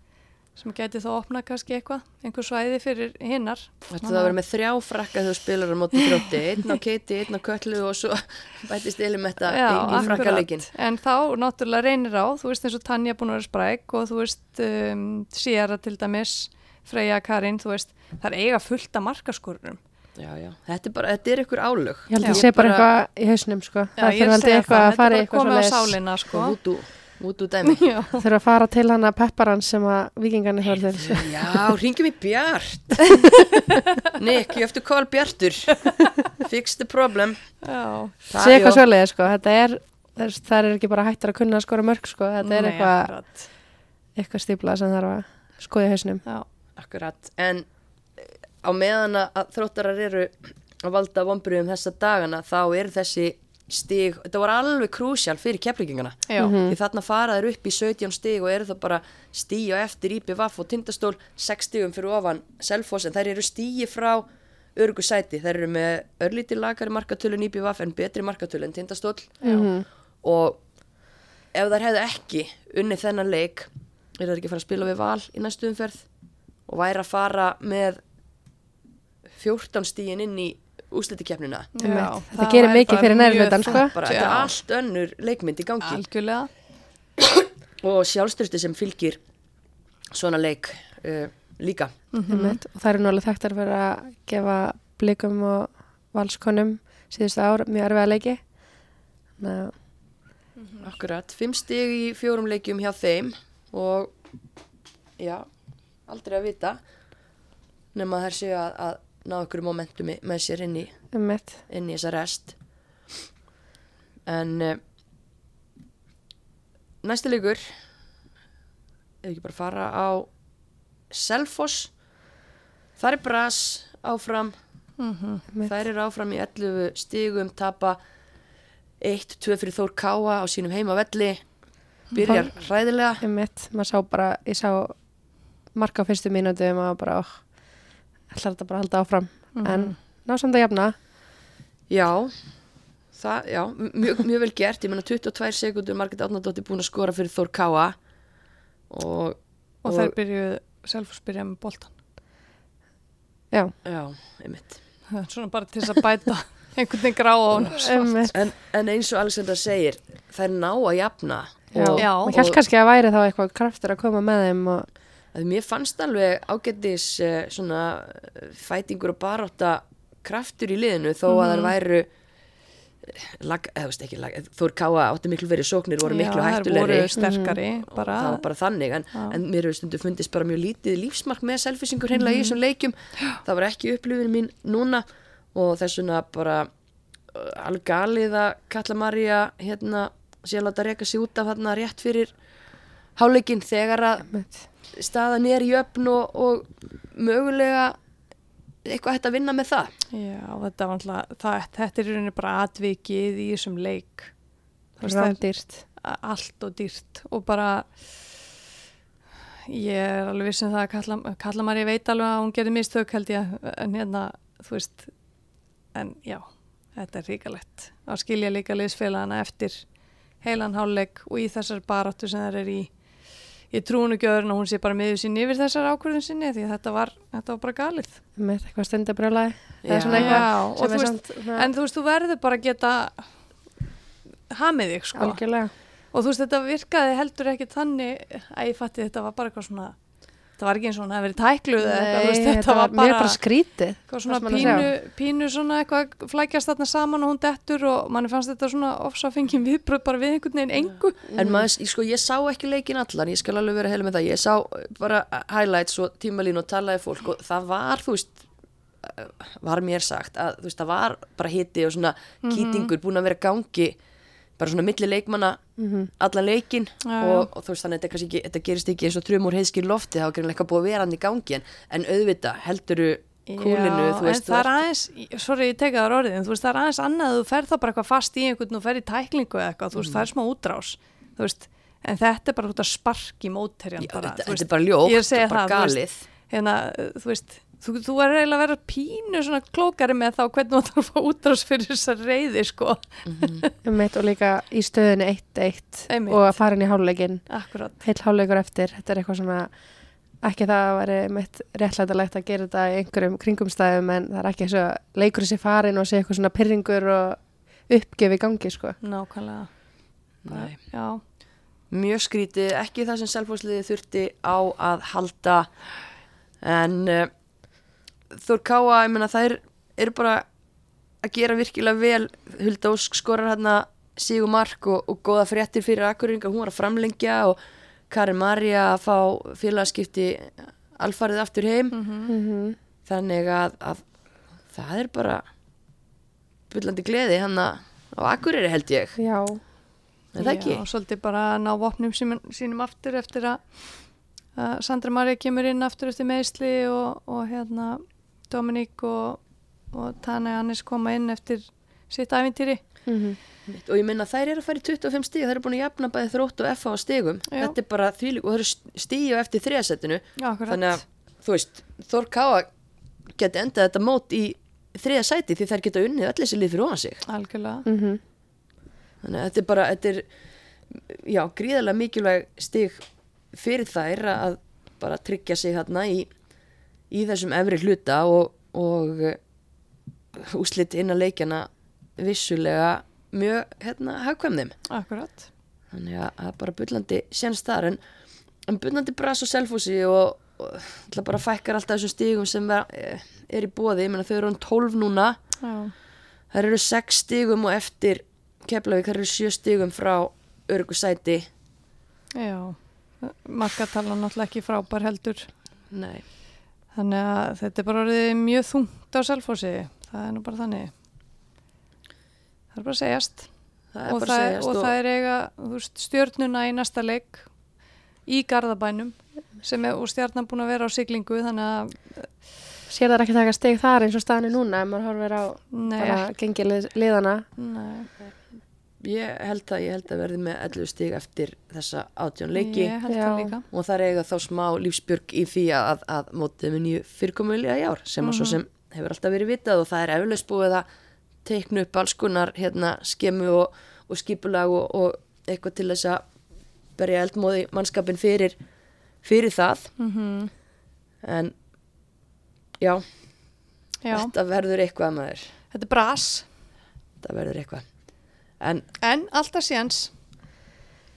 [SPEAKER 3] sem gæti þá opna kannski eitthvað einhver svæði fyrir hinnar
[SPEAKER 1] það að vera með þrjá frakka þegar þú spilar á móti <laughs> þrótti, einn á keiti, einn á köllu og svo <laughs> bætist Elimetta í, í frakkaleikin
[SPEAKER 3] En þá náttúrulega reynir á, þú veist eins og Tanja búin að vera spræk og þú veist um, Sierra til dæmis, Freyja Karin, þú veist, það er eiga fullt af markaskorunum.
[SPEAKER 1] Já, já, þetta er bara, þetta er ykkur álög
[SPEAKER 2] ég held
[SPEAKER 3] Já.
[SPEAKER 2] að sé bara eitthvað í hausnum sko. það
[SPEAKER 3] ég
[SPEAKER 2] þurfa aldrei eitthvað að fara eitthvað svo
[SPEAKER 3] sálina, sko.
[SPEAKER 1] Vúdú, vúdú dæmi <laughs>
[SPEAKER 3] Já,
[SPEAKER 2] þurfa að fara til hana pepparan sem að vikingarnir til
[SPEAKER 1] Já, ringjum í Bjart <laughs> Nick, you have to call Bjartur Fix the problem
[SPEAKER 3] já,
[SPEAKER 1] Það-
[SPEAKER 2] sé eitthvað
[SPEAKER 1] já.
[SPEAKER 2] svoleiði sko. þetta er þess- það er ekki bara hættar að kunna að skora mörg sko. þetta er
[SPEAKER 3] Nei,
[SPEAKER 2] eitthvað,
[SPEAKER 3] akkurat.
[SPEAKER 2] eitthvað stípla sem þarf að skoða í hausnum
[SPEAKER 3] Já,
[SPEAKER 1] Akkurat, en eh, á meðan að þróttarar eru að valda vombriðum þessa dagana þá eru þessi stig, þetta var alveg krúsjál fyrir keflingingana
[SPEAKER 3] já,
[SPEAKER 2] Mhm.
[SPEAKER 1] því þarna fara þeir upp í 17 stig og eru það bara stíu eftir IPVAF og tindastól 6 stigum fyrir ofan Selfoss en þær eru stíi frá örgu sæti, þær eru með örlítið lagari markatölu en IPVAF en betri markatölu en tindastól.
[SPEAKER 2] Mhm.
[SPEAKER 1] og ef þær hefðu ekki unnið þennan leik er það ekki að fara að spila við val í næstu umferð og væri að fara með 14 stíin inn í úslitikefnina
[SPEAKER 2] Einmitt. Þetta gerir mikið fyrir neðri hlutann, sko.
[SPEAKER 1] þetta er allt önnur leikmynd í gangi.
[SPEAKER 3] Algjörlega,
[SPEAKER 1] og sjálfstyrsti sem fylgir svona leik uh, líka.
[SPEAKER 2] Mm og það eru nú alveg þekktar fyrir að gefa blikum og valskonum síðustu ár mjög erfiða leiki. Ná,
[SPEAKER 1] akkurat, fimm stig í fjórum leikjum hjá þeim og já, aldrei að vita nema þær séu að, að ná ykkur momentumi með sér inn í,
[SPEAKER 2] um
[SPEAKER 1] inn í þessa rest. En uh, næsti leikur ef ekki bara fara á Selfoss. Þar er Bras áfram. Þær eru áfram í 11 stigum tapa 1-2 fyrir Þór Káa á sínum heimavelli. Byrjar hræðilega.
[SPEAKER 2] Um mitt, maður sá bara ég sá marka á fyrstu mínútu og maður bara, óh ætlar þetta bara að halda áfram. En ná samt að jafna.
[SPEAKER 1] Já, það, já mjög, mjög vel gert, ég meina 22 sekundur Margit Átnardóttir búin að skora fyrir Þór Káa og,
[SPEAKER 3] og þær byrjuðu, Selfoss byrjaði með boltan.
[SPEAKER 2] já,
[SPEAKER 1] já, einmitt.
[SPEAKER 3] Svona bara til þess að bæta <laughs> einhvern veginn grá á hún.
[SPEAKER 1] en, en eins og Alexander segir þær ná að jafna.
[SPEAKER 2] Já,
[SPEAKER 1] og,
[SPEAKER 3] Já.
[SPEAKER 2] maður held kannski að væri þá eitthvað kraftur að koma með þeim og
[SPEAKER 1] að mér fannst alveg ágættis uh, svona fætingur og barátta kraftur í liðinu þó að þær væru eh, lag, eða þú veist ekki lag, Þór Káa átti miklu verið sóknir voru miklu
[SPEAKER 3] Já, þær
[SPEAKER 1] hættulegri
[SPEAKER 3] voru sterkari,
[SPEAKER 1] og
[SPEAKER 3] bara,
[SPEAKER 1] það var bara þannig en,
[SPEAKER 3] Já.
[SPEAKER 1] en mér hefur stundu fundist bara mjög lítið lífsmark með selfisingur hreinlega
[SPEAKER 3] Mhm.
[SPEAKER 1] í þessum leikjum það var ekki upplifin mín núna og þessuna bara uh, algalið að Kalla María hérna sé að láta reka sig út af þarna rétt fyrir háleikin þegar að. Staðan er í öfn og, og mögulega eitthvað hægt að vinna með það.
[SPEAKER 3] Já, þetta var alltaf, það, þetta er rauninni bara atvikið í þessum leik. Það er-
[SPEAKER 2] rándýrt.
[SPEAKER 3] allt og dýrt og bara ég er alveg viss um það að kalla, kalla maður ég veit alveg að hún gerir mistök held ég en hérna, þú veist en já, þetta er ríkalegt að skilja líka liðsfélagana eftir heilan háluleik og í þessar baráttu sem það er í ég trúi nú ekki öðrun að hún sé bara miður sín yfir þessar ákvörðun sinni því þetta var, þetta var bara galið.
[SPEAKER 2] Mitt, eitthvað
[SPEAKER 3] og
[SPEAKER 2] svona-
[SPEAKER 3] en þú veist, þú verður bara að geta hamið þig sko.
[SPEAKER 2] Algjörlega.
[SPEAKER 3] Og þú veist þetta virkaði heldur ekki þannig að ég fatti þetta var bara eitthvað svona þetta var ekki eins og hún hefði verið tækluð eða eitthvað, þú veist,
[SPEAKER 2] Nei,
[SPEAKER 3] þetta var bara,
[SPEAKER 2] bara skrítið.
[SPEAKER 3] eitthvað svona pínu, pínu svona eitthvað flækjast þarna saman og hún dettur og manni fannst þetta svona ofsafengin viðbröð bara við einhvern veginn engu
[SPEAKER 1] En maður, sko, ég sá ekki leikin allan, ég skal alveg vera heila með það, ég sá bara highlights og tímalín og talaði fólk og það var, þú veist, eh, var mér sagt að þú veist, það var bara hiti og svona
[SPEAKER 3] Mhm.
[SPEAKER 1] kýtingur búin að vera gangi bara svona milli leikmanna allan leikin
[SPEAKER 3] Já,
[SPEAKER 1] og, og þú veist þannig að þetta, ekki, þetta gerist ekki eins og trum úr heiðskir lofti, það var greinlega eitthvað búið að vera hann í gangi en, en auðvita helduru kúlinu,
[SPEAKER 3] Já,
[SPEAKER 1] veist,
[SPEAKER 3] en það er aðeins, sorry ég teka það orðið en þú veist það er aðeins annað að þú ferð þá bara eitthvað fast í einhvern og ferð í tæklingu eða eitthvað þú veist það er smá útrás þú veist, en þetta er bara út að sparki mótherjan
[SPEAKER 1] Já,
[SPEAKER 3] bara,
[SPEAKER 1] þetta, þetta er bara ljótt,
[SPEAKER 3] ég segi
[SPEAKER 1] bara
[SPEAKER 3] það,
[SPEAKER 1] galið.
[SPEAKER 3] hérna, þú veist þú, þú er eiginlega að vera pínu svona klókari með þá hvernig þú ætlar að fá útrás fyrir þessa reyði sko
[SPEAKER 2] Um mitt og líka í stöðinu 1-1
[SPEAKER 3] Einmitt.
[SPEAKER 2] og að fara inn í háluleikin,
[SPEAKER 3] akkurat,
[SPEAKER 2] heill háluleikur eftir. Þetta er eitthvað svona, ekki það að veri mitt réttlætalegt að gera þetta í einhverjum kringumstæðum en það er ekki eins og leikur þessi farin og sé eitthvað svona pyrringur og uppgef í gangi, sko.
[SPEAKER 3] nákvæmlega
[SPEAKER 1] Nei.
[SPEAKER 3] já,
[SPEAKER 1] mjög skrítið, ekki það sem selfhóðsliði þurfti á að halda en uh, Þór Káa, ég meina þær eru bara að gera virkilega vel. Hulda Ósk skorar hérna Sigur Mark og, og góða fréttir fyrir Akureyringa, hún var að framlengja og Karin Marja að fá félagskipti alfarið aftur heim.
[SPEAKER 2] Mm
[SPEAKER 1] þannig að, að það er bara bullandi gleði hann á Akureyri held ég,
[SPEAKER 2] Já,
[SPEAKER 1] er það ekki?
[SPEAKER 3] Já, svolítið bara að ná vopnum sínum, sínum aftur eftir að, að Sandra Maria kemur inn aftur eftir meðsli og, og hérna Dominík og, og Tane Annis koma inn eftir sitt æfintýri.
[SPEAKER 2] mm
[SPEAKER 1] og ég minna þær eru að fara í 25 stíg þær eru búin að jafna bæði þrótt og F á stígum þetta er bara þvílík og það eru stígi eftir þriðasettinu þannig að þú veist, Þór Káa geti endað þetta mót í þriða sæti því þær geta unnið öll þessi lið fyrir ofan sig.
[SPEAKER 3] Algjörlega.
[SPEAKER 2] -hmm.
[SPEAKER 1] þannig að þetta er bara þetta er, já, gríðarlega mikilvæg stíg fyrir þær að bara tryggja sig hérna í, í þessum efri hluta og, og uh, úslit innan leikjana vissulega mjög hérna hagkvæmðum
[SPEAKER 3] Akkurat.
[SPEAKER 1] þannig að það er bara bullandi sénst þar en, en bullandi bras og selfúsi og, og ætla bara fækkar alltaf þessum stígum sem er, er í bóði, ég meina þau eru um 12 núna
[SPEAKER 3] Já.
[SPEAKER 1] þær eru 6 stígum og eftir Keflavík þær eru 7 stígum frá örgu sæti
[SPEAKER 3] Já. Markatalan náttúrulega ekki frábær heldur.
[SPEAKER 1] nei,
[SPEAKER 3] Þannig að þetta er bara orðið mjög þungt á selfósi. Það er nú bara þannig. Það er bara að segjast.
[SPEAKER 1] það er
[SPEAKER 3] og,
[SPEAKER 1] bara
[SPEAKER 3] það,
[SPEAKER 1] að segjast
[SPEAKER 3] og það er eiga veist, stjörnuna í næsta leik í Garðabænum sem er, og stjarnan búin að vera á siglingu þannig að
[SPEAKER 2] Sér það ekki taka steg þar eins og staðan er núna ef maður horfir á bara gengi lið, liðana.
[SPEAKER 3] nei,
[SPEAKER 1] ég held að ég held að verði með 11 stíg eftir þessa átjón leiki.
[SPEAKER 3] Ég held
[SPEAKER 2] Já.
[SPEAKER 3] það líka.
[SPEAKER 1] Og það er eiga þá smá lífsbjörg í því að, að mótið með nýju fyrirkomulega í ár sem að svo sem hefur alltaf verið vitað og það er eflaust búið að teikna upp alls konar hérna skemu og, og skipulag og, og eitthvað til þess að berja eldmóði mannskapin fyrir, fyrir það.
[SPEAKER 3] Mm
[SPEAKER 1] en já,
[SPEAKER 3] Já,
[SPEAKER 1] þetta verður eitthvað maður,
[SPEAKER 3] þetta er bras.
[SPEAKER 1] Þetta verður eitthvað en
[SPEAKER 3] en alltaf séns.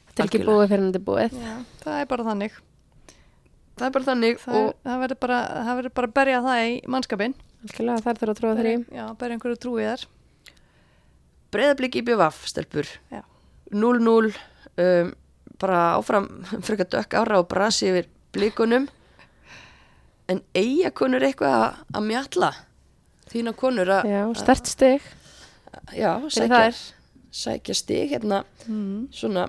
[SPEAKER 2] Þetta er ekki búið fyrir en þetta er búið.
[SPEAKER 3] Já, það er bara þannig.
[SPEAKER 1] Það er bara þannig
[SPEAKER 3] það, er,
[SPEAKER 1] og
[SPEAKER 3] það verður bara, það verður bara að berja það í mannskapin
[SPEAKER 2] Algjörlega, þær þurfa að trúa þeirri.
[SPEAKER 3] Já, berja einhverju trúið þar
[SPEAKER 1] breyðablík í BVF stelpur.
[SPEAKER 3] Já.
[SPEAKER 1] 0-0 um, bara áfram <laughs> frekar dökk ára og brasi yfir blíkunum en eiga konur eitthvað að, að mjalla? Þína konur að
[SPEAKER 2] Já, stert steg
[SPEAKER 1] já,
[SPEAKER 2] fyrir
[SPEAKER 1] sækja, stig hérna
[SPEAKER 3] mm.
[SPEAKER 1] svona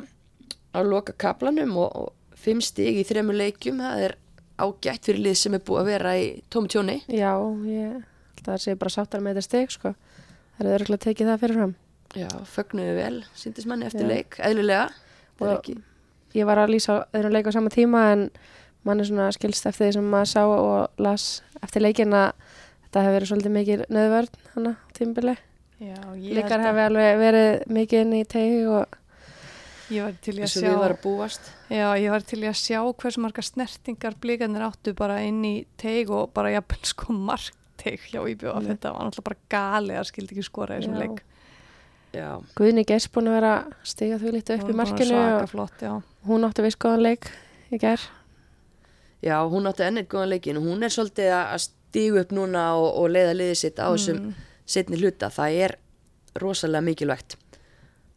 [SPEAKER 1] á loka kaplanum og, og fimm stig í þremur leikjum það er ágætt fyrir lið sem er búið að vera í tómi tjóni
[SPEAKER 2] Já, ég held að það sé bara sáttar með þetta steg, sko. Það er örgulega tekið það fyrir fram.
[SPEAKER 1] já, fögnuðu vel, síndist manni eftir
[SPEAKER 2] Já.
[SPEAKER 1] leik eðlilega
[SPEAKER 2] Ég var að lýsa öðrum leik á sama tíma en mann er svona skilst eftir því sem maður sá og las eftir leikin að þetta hefur verið svolítið mikið nöðvörn hana á tímbili.
[SPEAKER 3] Að-
[SPEAKER 2] hefur alveg verið mikið inn í tegi og
[SPEAKER 3] Ég var til í að sjá
[SPEAKER 1] var að
[SPEAKER 3] Já, ég var til í að sjá hversu margar snertingar blíkanir áttu bara inn í teig og bara jafnvel <laughs> sko markteig hjá IBF.
[SPEAKER 2] Nei.
[SPEAKER 3] Þetta var náttúrulega bara gali að skildi ekki skora í þessum leik.
[SPEAKER 1] já,
[SPEAKER 2] Guðni Geirs búin að vera stiga því lítið upp
[SPEAKER 3] Hún
[SPEAKER 2] í markinu
[SPEAKER 3] flott,
[SPEAKER 2] hún átti við skoðan leik í gær.
[SPEAKER 1] já, hún átti ennið góðan leikin og hún er svolítið að stígu upp núna og, og leiða liðið sitt á þessum
[SPEAKER 3] Mm.
[SPEAKER 1] Setni hluta, það er rosalega mikilvægt.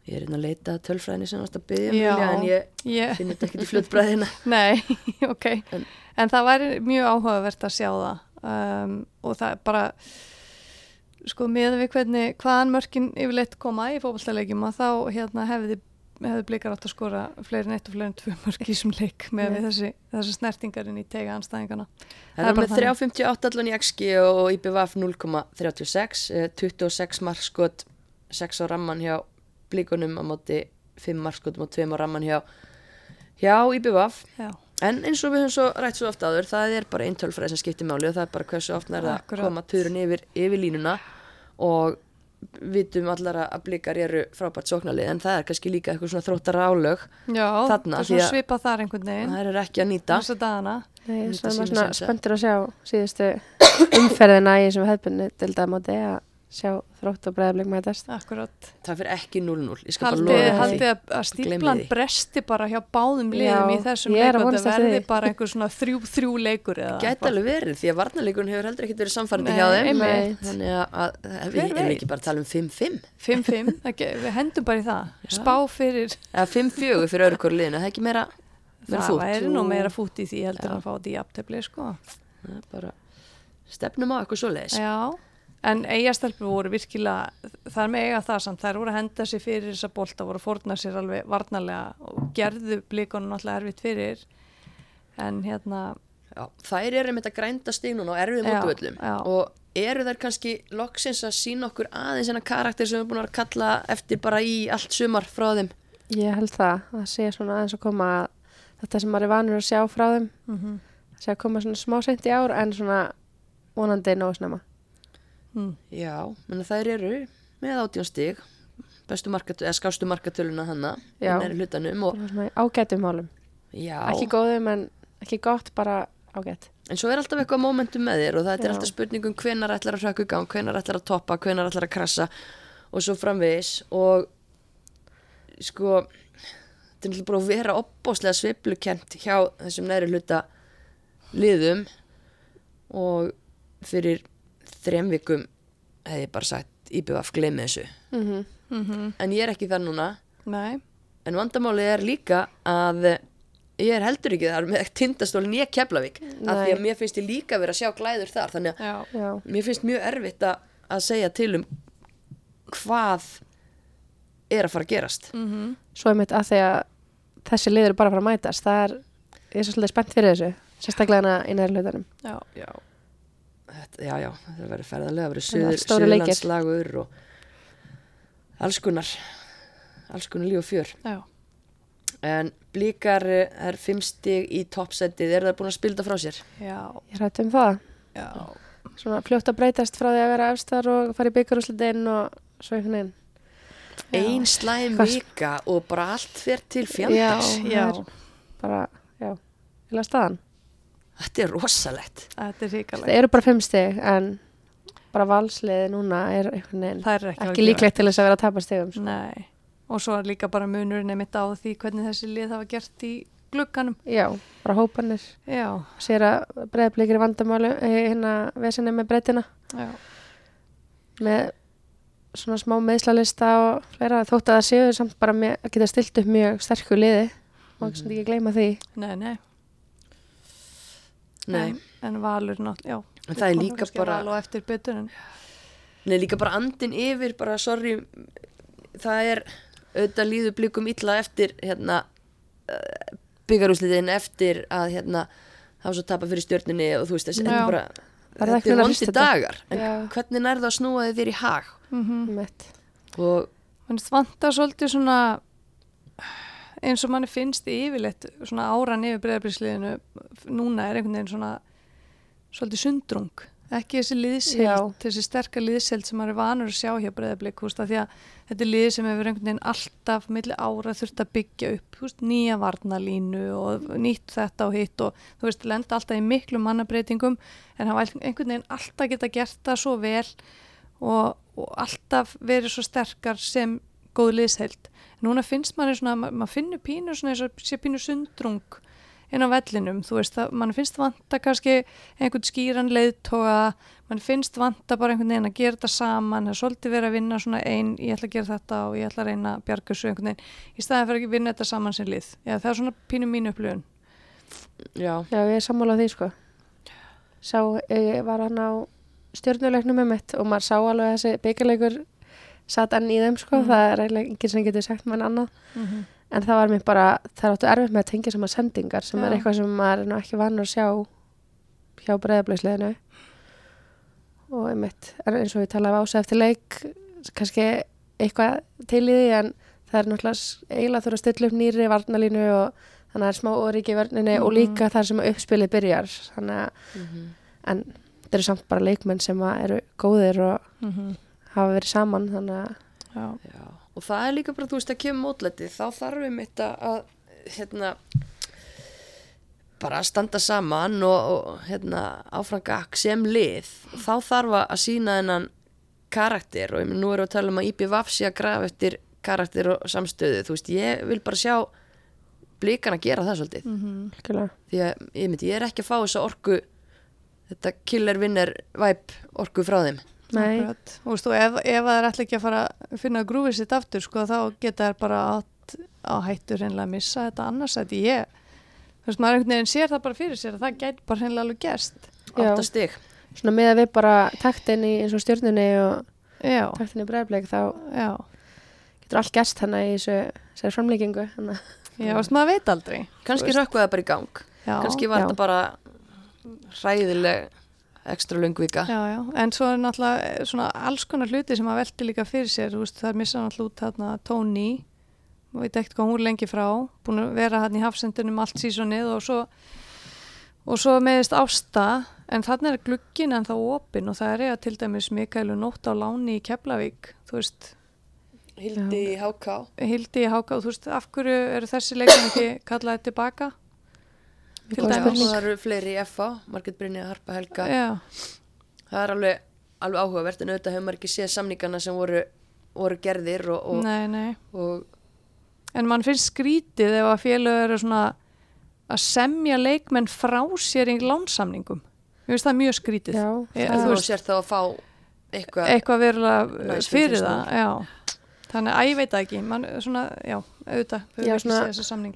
[SPEAKER 1] Ég er hérna að leita að tölfræðinni sem varst að byggja vilja, en ég
[SPEAKER 3] Ég,
[SPEAKER 1] finn þetta ekkert í fljótbræðina <laughs>
[SPEAKER 3] Nei, <laughs> ok.
[SPEAKER 1] En-
[SPEAKER 3] En, það væri mjög áhugavert að sjá það. Um, og það er bara, sko, með við hvernig, hvaðan mörkin yfirleitt koma í fótballtalegjum og þá hérna hefði, hefði blikar átt að skora fleiri en eitt og fleiri en tvö mörk í þessum leik með við þessi, þessi snertingarinn í tega anstæðingana.
[SPEAKER 1] Það er með 3.58 allan í XG og IPVF 0.36 eh, 26 markskot 6 á ramman hjá blíkunum á móti 5 markskotum og 2 á ramman hjá hjá IPVF
[SPEAKER 3] Já,
[SPEAKER 1] en eins og við höfum svo rætt svo oft áður það er bara einn tölfræði sem skiptir máli og það er bara hversu oft nær það að koma turun yfir, yfir línuna. Og vitum allar að blikar eru frábært sóknarlið en það er kannski líka eitthvað svona þróttara álög
[SPEAKER 3] Já
[SPEAKER 1] Þarna,
[SPEAKER 3] það er
[SPEAKER 1] því
[SPEAKER 3] svona
[SPEAKER 1] að-
[SPEAKER 3] svipað þar einhvern veginn,
[SPEAKER 1] það er ekki að nýta.
[SPEAKER 2] Nei, svo er svona spenntur að sjá síðustu <coughs> umferðina í þessum hefðbunni til dæmóti að sjá þrótt og breiðablik mætast.
[SPEAKER 3] Akkurat.
[SPEAKER 1] það fyrir ekki 0-0 ég skal bara
[SPEAKER 3] Haldið, að, stíplan bresti bara hjá báðum liðum
[SPEAKER 2] Já,
[SPEAKER 3] í þessum
[SPEAKER 2] er
[SPEAKER 3] leikum það verði bara einhver svona þrjú, þrjú leikur eða
[SPEAKER 1] Gæti alveg verið því að varnarleikurinn hefur heldur ekkert verið samfærandi
[SPEAKER 3] Nei,
[SPEAKER 1] hjá þeim.
[SPEAKER 3] einmitt.
[SPEAKER 1] þannig að, við
[SPEAKER 3] Hver
[SPEAKER 1] erum
[SPEAKER 3] veit?
[SPEAKER 1] ekki bara að tala um 5-5
[SPEAKER 3] 5-5, ekki, við hendum bara í það. Spá fyrir,
[SPEAKER 1] eða 5-4 fyrir öðru hverju liðinu, það er ekki meira meira
[SPEAKER 3] það væri nú meira fút í því heldur að fá þetta í aftefli sko.
[SPEAKER 1] Er stefnum á eitthvað svoleiðis.
[SPEAKER 3] Já, en eigastelpur voru virkilega, það er með eiga það samt, þær voru að henda sér fyrir þessa bolta, voru að fórna sér alveg varnarlega og gerðu blikonum alltaf erfitt fyrir. En hérna
[SPEAKER 1] Já, þær eru með þetta grænda stig núna og erfið mótuvöllum og eru þær kannski loksins að sína okkur aðeins enna karakter sem við erum búin að kalla eftir bara í allt sumar frá þeim?
[SPEAKER 2] Ég held það, að sé svona aðeins að koma að þetta sem maður er vanur að sjá frá þeim,
[SPEAKER 3] mm
[SPEAKER 2] sé að koma svona smá seint í ár en svona vonandi nógu snemma.
[SPEAKER 3] Mm.
[SPEAKER 1] Já, menn þær eru með átjón stig bestu markatölu, eða skástu markatöluna
[SPEAKER 2] Já.
[SPEAKER 1] næri hlutanum og
[SPEAKER 2] ágætum málum.
[SPEAKER 1] já,
[SPEAKER 2] Ekki góðum en ekki gott, bara ágætt.
[SPEAKER 1] En svo er alltaf eitthvað momentum með þér og það er
[SPEAKER 2] Já.
[SPEAKER 1] alltaf spurningum hvenar ætlar að hrökku í gang, hvenar ætlar að toppa, hvenar ætlar að krassa og svo framvegis og sko þetta er náttúrulega bara að vera opbóslega sveiflukent hjá þessum næri hluta liðum og fyrir þrem vikum hefði ég bara sagt IBF gleymi þessu.
[SPEAKER 2] Mm
[SPEAKER 3] Mm
[SPEAKER 1] en ég er ekki þar núna.
[SPEAKER 3] Nei,
[SPEAKER 1] en vandamálið er líka að ég er heldur ekki þar með tindastólin ég Keflavík af því að mér finnst ég líka verið að sjá glæður þar þannig að
[SPEAKER 3] já,
[SPEAKER 2] Já,
[SPEAKER 1] mér finnst mjög erfitt að, að segja til um hvað er að fara að gerast.
[SPEAKER 3] Mm
[SPEAKER 2] svo er mitt að því að þessi liður er bara að fara að mætast. Það er, ég er svo svolítið spennt fyrir þessu, sérstaklega hana í næri hlutanum.
[SPEAKER 3] já,
[SPEAKER 1] já, þetta, já, já það verður ferðarlega, það verður söðurlandslagur og alls konar alls konar líf og fjör
[SPEAKER 3] já.
[SPEAKER 1] en blíkar eh, er fimm stig í toppsendið, eru það búin að spilda frá sér?
[SPEAKER 3] Já,
[SPEAKER 2] Ég rætti um það.
[SPEAKER 3] já,
[SPEAKER 2] Svona fljótt að breytast frá því að vera efstar og fara í byggarúslitin og svo einhvern veginn.
[SPEAKER 1] Ein slæm vika og bara allt fer til fjandars
[SPEAKER 3] já,
[SPEAKER 2] er bara, já, vilja staðan.
[SPEAKER 1] Þetta er rosalegt
[SPEAKER 3] þetta er ríkalegt
[SPEAKER 2] Það eru bara fimm stig en bara valsliði núna er
[SPEAKER 3] Það er ekki,
[SPEAKER 2] ekki líklegt til þess að vera að tapa stigum. Sko.
[SPEAKER 3] Nei, og svo er líka bara munurinn einmitt á því hvernig þessi lið hafa gert í glugganum.
[SPEAKER 2] Já, bara hópanir.
[SPEAKER 3] Já,
[SPEAKER 2] Sér að breyðblikir í vandamálu eh, hérna vesinni með breytina
[SPEAKER 3] já,
[SPEAKER 2] með svona smá meðslalista og fleira þótt að það séu samt bara með, að geta stilt upp mjög sterku liði og mm ekki gleyma því.
[SPEAKER 3] nei, nei.
[SPEAKER 1] Nei,
[SPEAKER 3] En, en valur náttúrulega, já.
[SPEAKER 1] En það er líka bara-
[SPEAKER 3] Val og eftir betur en,
[SPEAKER 1] Nei, líka bara andin yfir, bara sorry, það er auðvitað líður blikum illa eftir hérna uh, byggarúsliðin eftir að hérna hafa svo tapað fyrir stjörnunni og þú veist þessi, þetta er bara,
[SPEAKER 2] Það er
[SPEAKER 1] þetta
[SPEAKER 2] ekki
[SPEAKER 1] er
[SPEAKER 2] að
[SPEAKER 1] vondi dagar, en
[SPEAKER 2] Já.
[SPEAKER 1] hvernig nærðu að snúa þið þér í hag
[SPEAKER 3] mm
[SPEAKER 2] Mitt.
[SPEAKER 1] og
[SPEAKER 3] en vantar svolítið svona eins og manni finnst yfirleitt svona áran yfir breyðabilsliðinu núna er einhvern veginn svona svolítið sundrung ekki þessi liðsild,
[SPEAKER 2] Já.
[SPEAKER 3] þessi sterka liðsild sem maður er vanur að sjá hjá breyðablik því að þetta er lið sem hefur einhvern veginn alltaf milli ára þurft að byggja upp húst, nýja varnalínu og nýtt þetta og hitt og þú veist, lenda alltaf í miklu mannabreitingum en hafa einhvern veginn alltaf geta gert það svo vel og, og alltaf verið svo sterkar sem góð liðsheild. Núna finnst manni svona, ma- maður finnur pínu svona eins og sé pínu sundrung inn á vellinum, þú veist, það, mann finnst vanta kannski einhvern skýran leiðtoga, mann finnst vanta bara einhvern veginn að gera þetta saman, það er svolítið verið að vinna svona einn, ég ætla að gera þetta og ég ætla að reyna að bjarga þessu einhvern veginn, í staðan fyrir að vinna þetta saman sem lið. Já, það er svona pínu mínu upplifun.
[SPEAKER 1] Já,
[SPEAKER 2] Já, ég er sammála því sko. Sá, ég var hann á stjórnuleiknum með mitt og maður sá alveg að þessi byggarleikur satt enn í þeim sko.
[SPEAKER 3] Mhm.
[SPEAKER 2] Það er eiginlega enginn sem getur sagt mann annað. En það var mér bara, það er áttu erfitt með að tengja saman sendingar sem er
[SPEAKER 3] Já.
[SPEAKER 2] eitthvað sem maður er ekki vanur að sjá hjá breyðablausliðinu. Og einmitt, eins og ég talaði ása eftir leik, kannski eitthvað til í því en það er náttúrulega eiginlega þurfa að stilla upp nýri varnalínu og þannig að það er smá oriki í vörninni og
[SPEAKER 3] Mhm.
[SPEAKER 2] líka þar sem uppspilið byrjar. Þannig að,
[SPEAKER 1] Mhm.
[SPEAKER 2] en þetta eru samt bara leikmenn sem eru góðir og
[SPEAKER 3] Mm
[SPEAKER 2] hafa verið saman, þannig að
[SPEAKER 3] Já,
[SPEAKER 1] Já, og það er líka bara, þú veist, að kemur mótlætið, þá þarf við mitt að, hérna, bara að standa saman og, og hérna, áfranga sem lið. Þá þarf að sína þennan karakter og nú erum við að tala um að IPVAF sé að grafa eftir karakter og samstöðu. Þú veist, ég vil bara sjá blíkan að gera það svolítið.
[SPEAKER 3] mm
[SPEAKER 2] algjörlega.
[SPEAKER 1] Því að, ég myndi, ég er ekki að fá þessa orku, þetta killer-winner vibe orku frá þeim.
[SPEAKER 2] Nei,
[SPEAKER 3] Akkurat. Þú veist, og ef, ef það er alltaf ekki að fara að finna grúfið sitt aftur, sko, þá geta þær bara átt á hættu reynilega að missa þetta annars að ég, þú veist, maður einhvern veginn sér það bara fyrir sér að það gæti bara reynilega alveg gerst.
[SPEAKER 1] Átta stig.
[SPEAKER 2] svona með að við bara taktin í eins og stjórnunni og
[SPEAKER 3] Já,
[SPEAKER 2] taktin í breyðableik þá
[SPEAKER 3] já,
[SPEAKER 2] getur allt gerst hana í þessu, að
[SPEAKER 3] já, þú veist, maður veit aldrei.
[SPEAKER 1] Kannski
[SPEAKER 3] Þú
[SPEAKER 1] rökkvaði bara í gang.
[SPEAKER 3] Já,
[SPEAKER 1] kannski var
[SPEAKER 2] já.
[SPEAKER 1] þetta bara hræðileg ekstra löng vika.
[SPEAKER 3] Já, já, en svo er náttúrulega eh, svona alls konar hluti sem að velti líka fyrir sér, þú veist, það er missa náttúrulega út þarna Tony, og veit ekkert hvað hún er lengi frá, búin að vera hann í hafsendunum allt sísonið og svo og svo meðist ásta. En þannig er glugginn en þá opinn og það er eiga til dæmis Mikaelu nótt á láni í Keflavík, þú veist.
[SPEAKER 1] Hildi í HK
[SPEAKER 3] Hildi í Háka og þú veist, af hverju eru þessi leikinn ekki kallaði tilbaka? Til dæmis.
[SPEAKER 1] og það eru fleiri í FA Marget Brynja, Harpa Helga
[SPEAKER 3] Já,
[SPEAKER 1] það er alveg, alveg áhugavert en auðvitað hefur maður ekki séð samningana sem voru, voru gerðir og, og,
[SPEAKER 3] nei, nei
[SPEAKER 1] og
[SPEAKER 3] En mann finnst skrítið ef að félög eru svona að semja leikmenn frá sér í lánsamningum. Mér finnst það mjög skrítið.
[SPEAKER 2] já,
[SPEAKER 3] Ég-
[SPEAKER 1] þú
[SPEAKER 3] þú
[SPEAKER 1] sér þá að fá eitthvað
[SPEAKER 3] Eitthvað verulega fyrir það, já. Þannig að ég veit það ekki, mann svona, já, auðvitað,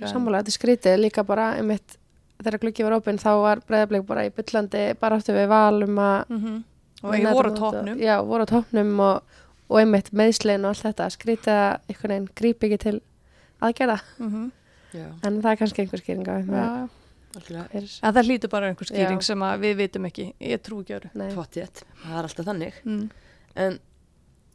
[SPEAKER 2] sammála, þetta er skrítið líka bara einmitt þegar gluggi var opinn þá var breyðableik bara í byllandi bara áttu við val um að
[SPEAKER 3] Mhm. Og
[SPEAKER 2] vinna
[SPEAKER 3] ég voru á
[SPEAKER 2] og-
[SPEAKER 3] topnum.
[SPEAKER 2] Já, voru á topnum og, og einmitt meðslegin og allt þetta skrítið að einhvern veginn grípi ekki til aðgerða
[SPEAKER 3] Mhm.
[SPEAKER 1] já,
[SPEAKER 2] en það er kannski einhver skýring á fyrir
[SPEAKER 3] En það hlýtur bara einhver skýring
[SPEAKER 2] Já.
[SPEAKER 3] sem að við vitum ekki. Ég trú ekki
[SPEAKER 1] pottjett, það er alltaf þannig
[SPEAKER 3] Mm.
[SPEAKER 1] en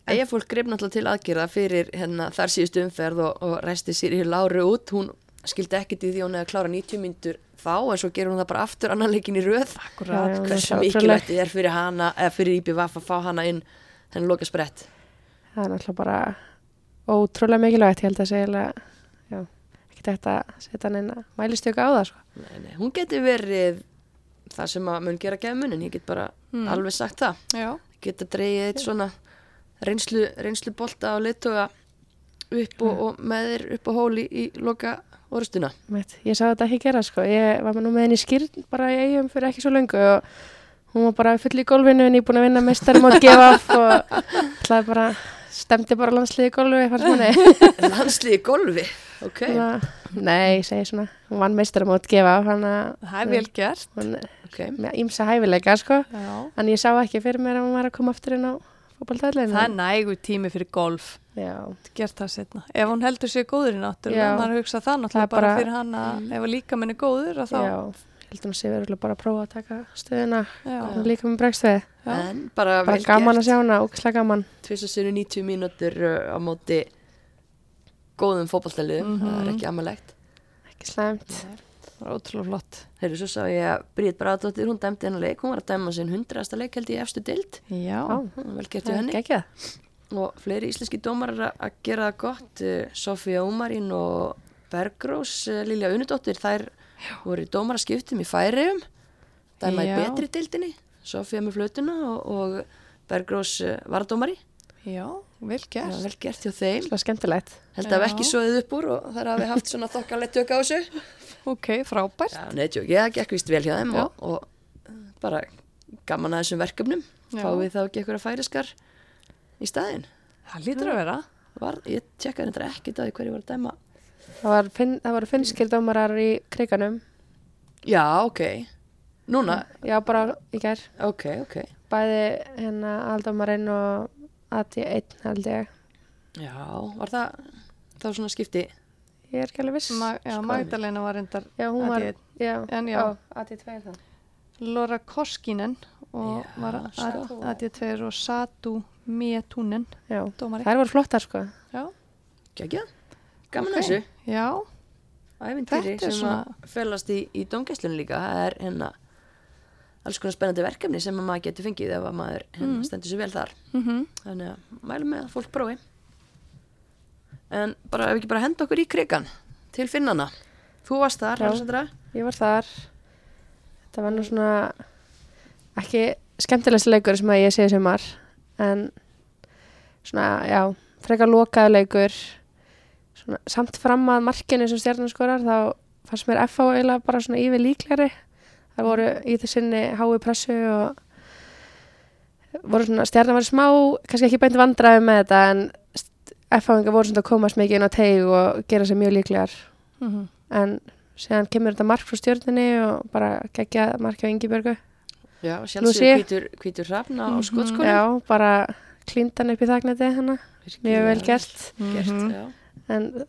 [SPEAKER 1] Æja fólk greip náttúrulega til aðgerða fyrir hérna, þar síðustu umferð og, og resti sér í láru út hún skildi ekkit í því hún hefði klára 90 myndur þá en svo gerur hún það bara aftur annan leikin í röð.
[SPEAKER 3] Akkurat.
[SPEAKER 1] Hversu
[SPEAKER 2] er
[SPEAKER 1] mikilvægt er fyrir hana eða fyrir IPVF að fá hana inn henni loka sprett
[SPEAKER 2] það er náttúrulega bara ótrúlega mikilvægt, ég held að segja ekki þetta að setja hann inn að mælistjöka á það sko.
[SPEAKER 1] nei, nei, hún geti verið það sem að mun gera gemunin ég get bara
[SPEAKER 3] Mm.
[SPEAKER 1] alveg sagt það.
[SPEAKER 3] Já,
[SPEAKER 1] geta dreigið eitt svona reynslu, reynslu bolta og leittoga upp og, og með þér upp á hóli í loka orustuna
[SPEAKER 2] ég sá þetta ekki gera sko. ég var nú með henni skýrn bara í eigum fyrir ekki svo löngu og hún var bara full í gólfinu en ég búin að vinna mestarum á GF og ætlaði bara stemdi bara landsliði í gólfi <laughs>
[SPEAKER 1] í golfi ok,
[SPEAKER 2] Svona- nei, ég segi svona hún vann mestarum á GF hann
[SPEAKER 3] það er vel gert.
[SPEAKER 2] hún
[SPEAKER 1] ok
[SPEAKER 2] með ímsa hæfileika sko.
[SPEAKER 3] Já.
[SPEAKER 2] en ég sá ekki fyrir mér að hún var að koma aftur inn á fótballtæðlegin
[SPEAKER 3] Það er nægur tími fyrir golf. Gert það setna. Ef hún heldur sér góður í náttúrulega,
[SPEAKER 2] Já.
[SPEAKER 3] maður hugsa það náttúrulega
[SPEAKER 2] er
[SPEAKER 3] bara,
[SPEAKER 2] bara-
[SPEAKER 3] fyrir hann að ef að líka minni góður að þá,
[SPEAKER 2] já. Heldur hún sé verulega bara að prófa að taka stöðuna.
[SPEAKER 3] Já,
[SPEAKER 2] og líka með bregstuði
[SPEAKER 3] Já.
[SPEAKER 1] en bara,
[SPEAKER 2] bara gaman
[SPEAKER 1] gert.
[SPEAKER 2] að sjá hana, ógislega gaman.
[SPEAKER 1] Tvisa sinni 90 mínútur uh, á móti góðum fótballstæliðum
[SPEAKER 3] Mhm.
[SPEAKER 1] það er ekki amalegt.
[SPEAKER 2] Ekki slæmt.
[SPEAKER 3] Það var ótrúlega flott.
[SPEAKER 1] Heyrðu, svo sá ég að Bríð Bradóttir, hún dæmdi hennar leik, hún var að dæma sinn hundrasta leik held ég í efstu dild,
[SPEAKER 3] Já,
[SPEAKER 2] Það er
[SPEAKER 1] og fleiri íslenski dómar að, að gera það gott uh, Sofía Ómarín og Bergrós uh, Lilja Unudóttir, þær voru í dómaraskiptum í færiðum dæma í
[SPEAKER 3] Já.
[SPEAKER 1] betri dildinni Sofía með flötuna og, og Bergrós uh, varadómari
[SPEAKER 3] Já, vel
[SPEAKER 1] Já,
[SPEAKER 3] gert.
[SPEAKER 1] vel gert hjá þeim
[SPEAKER 2] Svona skemmtilegt.
[SPEAKER 1] held að
[SPEAKER 3] Já.
[SPEAKER 1] ekki svoðið upp úr og þar hafi haft svona þokkalegt tök á þessu
[SPEAKER 3] Ok, frábært.
[SPEAKER 1] Já, neitjók, ég gekk vist vel hjá þeim
[SPEAKER 3] Já.
[SPEAKER 1] og, og bara gaman að þessum verkefnum
[SPEAKER 3] Já.
[SPEAKER 1] við þá ekki eitthvað færiskar í staðinn
[SPEAKER 3] Það lítur að vera.
[SPEAKER 1] var, ég tjekkaði þetta ekki það hverju var að dæma
[SPEAKER 2] Það, var finn, það voru finnskir dómarar í kriganum.
[SPEAKER 1] já, ok, núna
[SPEAKER 2] Já, bara í gær.
[SPEAKER 1] ok, ok
[SPEAKER 2] Bæði hérna aldómarinn og AT1 held ég.
[SPEAKER 1] já, var það þá svona skipti
[SPEAKER 2] Ég er ekki alveg viss.
[SPEAKER 3] Ma já. Magdalena var reyndar
[SPEAKER 2] já, hún var,
[SPEAKER 3] AT1.
[SPEAKER 2] já,
[SPEAKER 3] En já.
[SPEAKER 2] Ó, AT2 það.
[SPEAKER 3] Laura Koskinen og
[SPEAKER 1] Já,
[SPEAKER 3] var
[SPEAKER 1] sko.
[SPEAKER 3] AD2 og Satu
[SPEAKER 2] Já,
[SPEAKER 3] dómari.
[SPEAKER 2] þær voru flottar sko.
[SPEAKER 3] Já,
[SPEAKER 1] Gekja, gaman
[SPEAKER 3] Ok.
[SPEAKER 1] okay. þessu
[SPEAKER 3] já,
[SPEAKER 1] ævintýri sem
[SPEAKER 3] svona-
[SPEAKER 1] að felast í, í domgæslunum líka það er hérna alls konar spennandi verkefni sem að maður getur fengið ef að maður hérna, stendur sér vel þar
[SPEAKER 3] mm
[SPEAKER 1] þannig að mælum með að fólk prófi en bara ef við ekki bara henda okkur í krigan til finnana þú varst þar,
[SPEAKER 2] Já.
[SPEAKER 1] Alessandra
[SPEAKER 2] Ég var þar. Þetta var nú svona ekki skemmtilegst leikur sem að ég sé sem var. En svona, já, frekar lokaðu leikur. Svona, samt fram að markinu sem stjarnaskorar þá fannst mér FH eiginlega bara svona yfir líklari. Það voru í þessinni hái pressu og voru svona, stjarnar var smá, kannski ekki beint vandræði með þetta en FH-inga voru svona að komast mikið inn á teig og gera sér mjög líklegar
[SPEAKER 3] -hmm.
[SPEAKER 2] en síðan kemur þetta mark frá stjórninni og bara geggja mark á Ingibjörgu
[SPEAKER 1] já, sjálfsögur hvítur, hvítur hrafna á
[SPEAKER 3] Mhm.
[SPEAKER 1] skotskónum
[SPEAKER 2] já, bara klíndan upp í þagneti hana mjög vel gert
[SPEAKER 1] gert
[SPEAKER 3] Mhm.
[SPEAKER 1] já.
[SPEAKER 2] en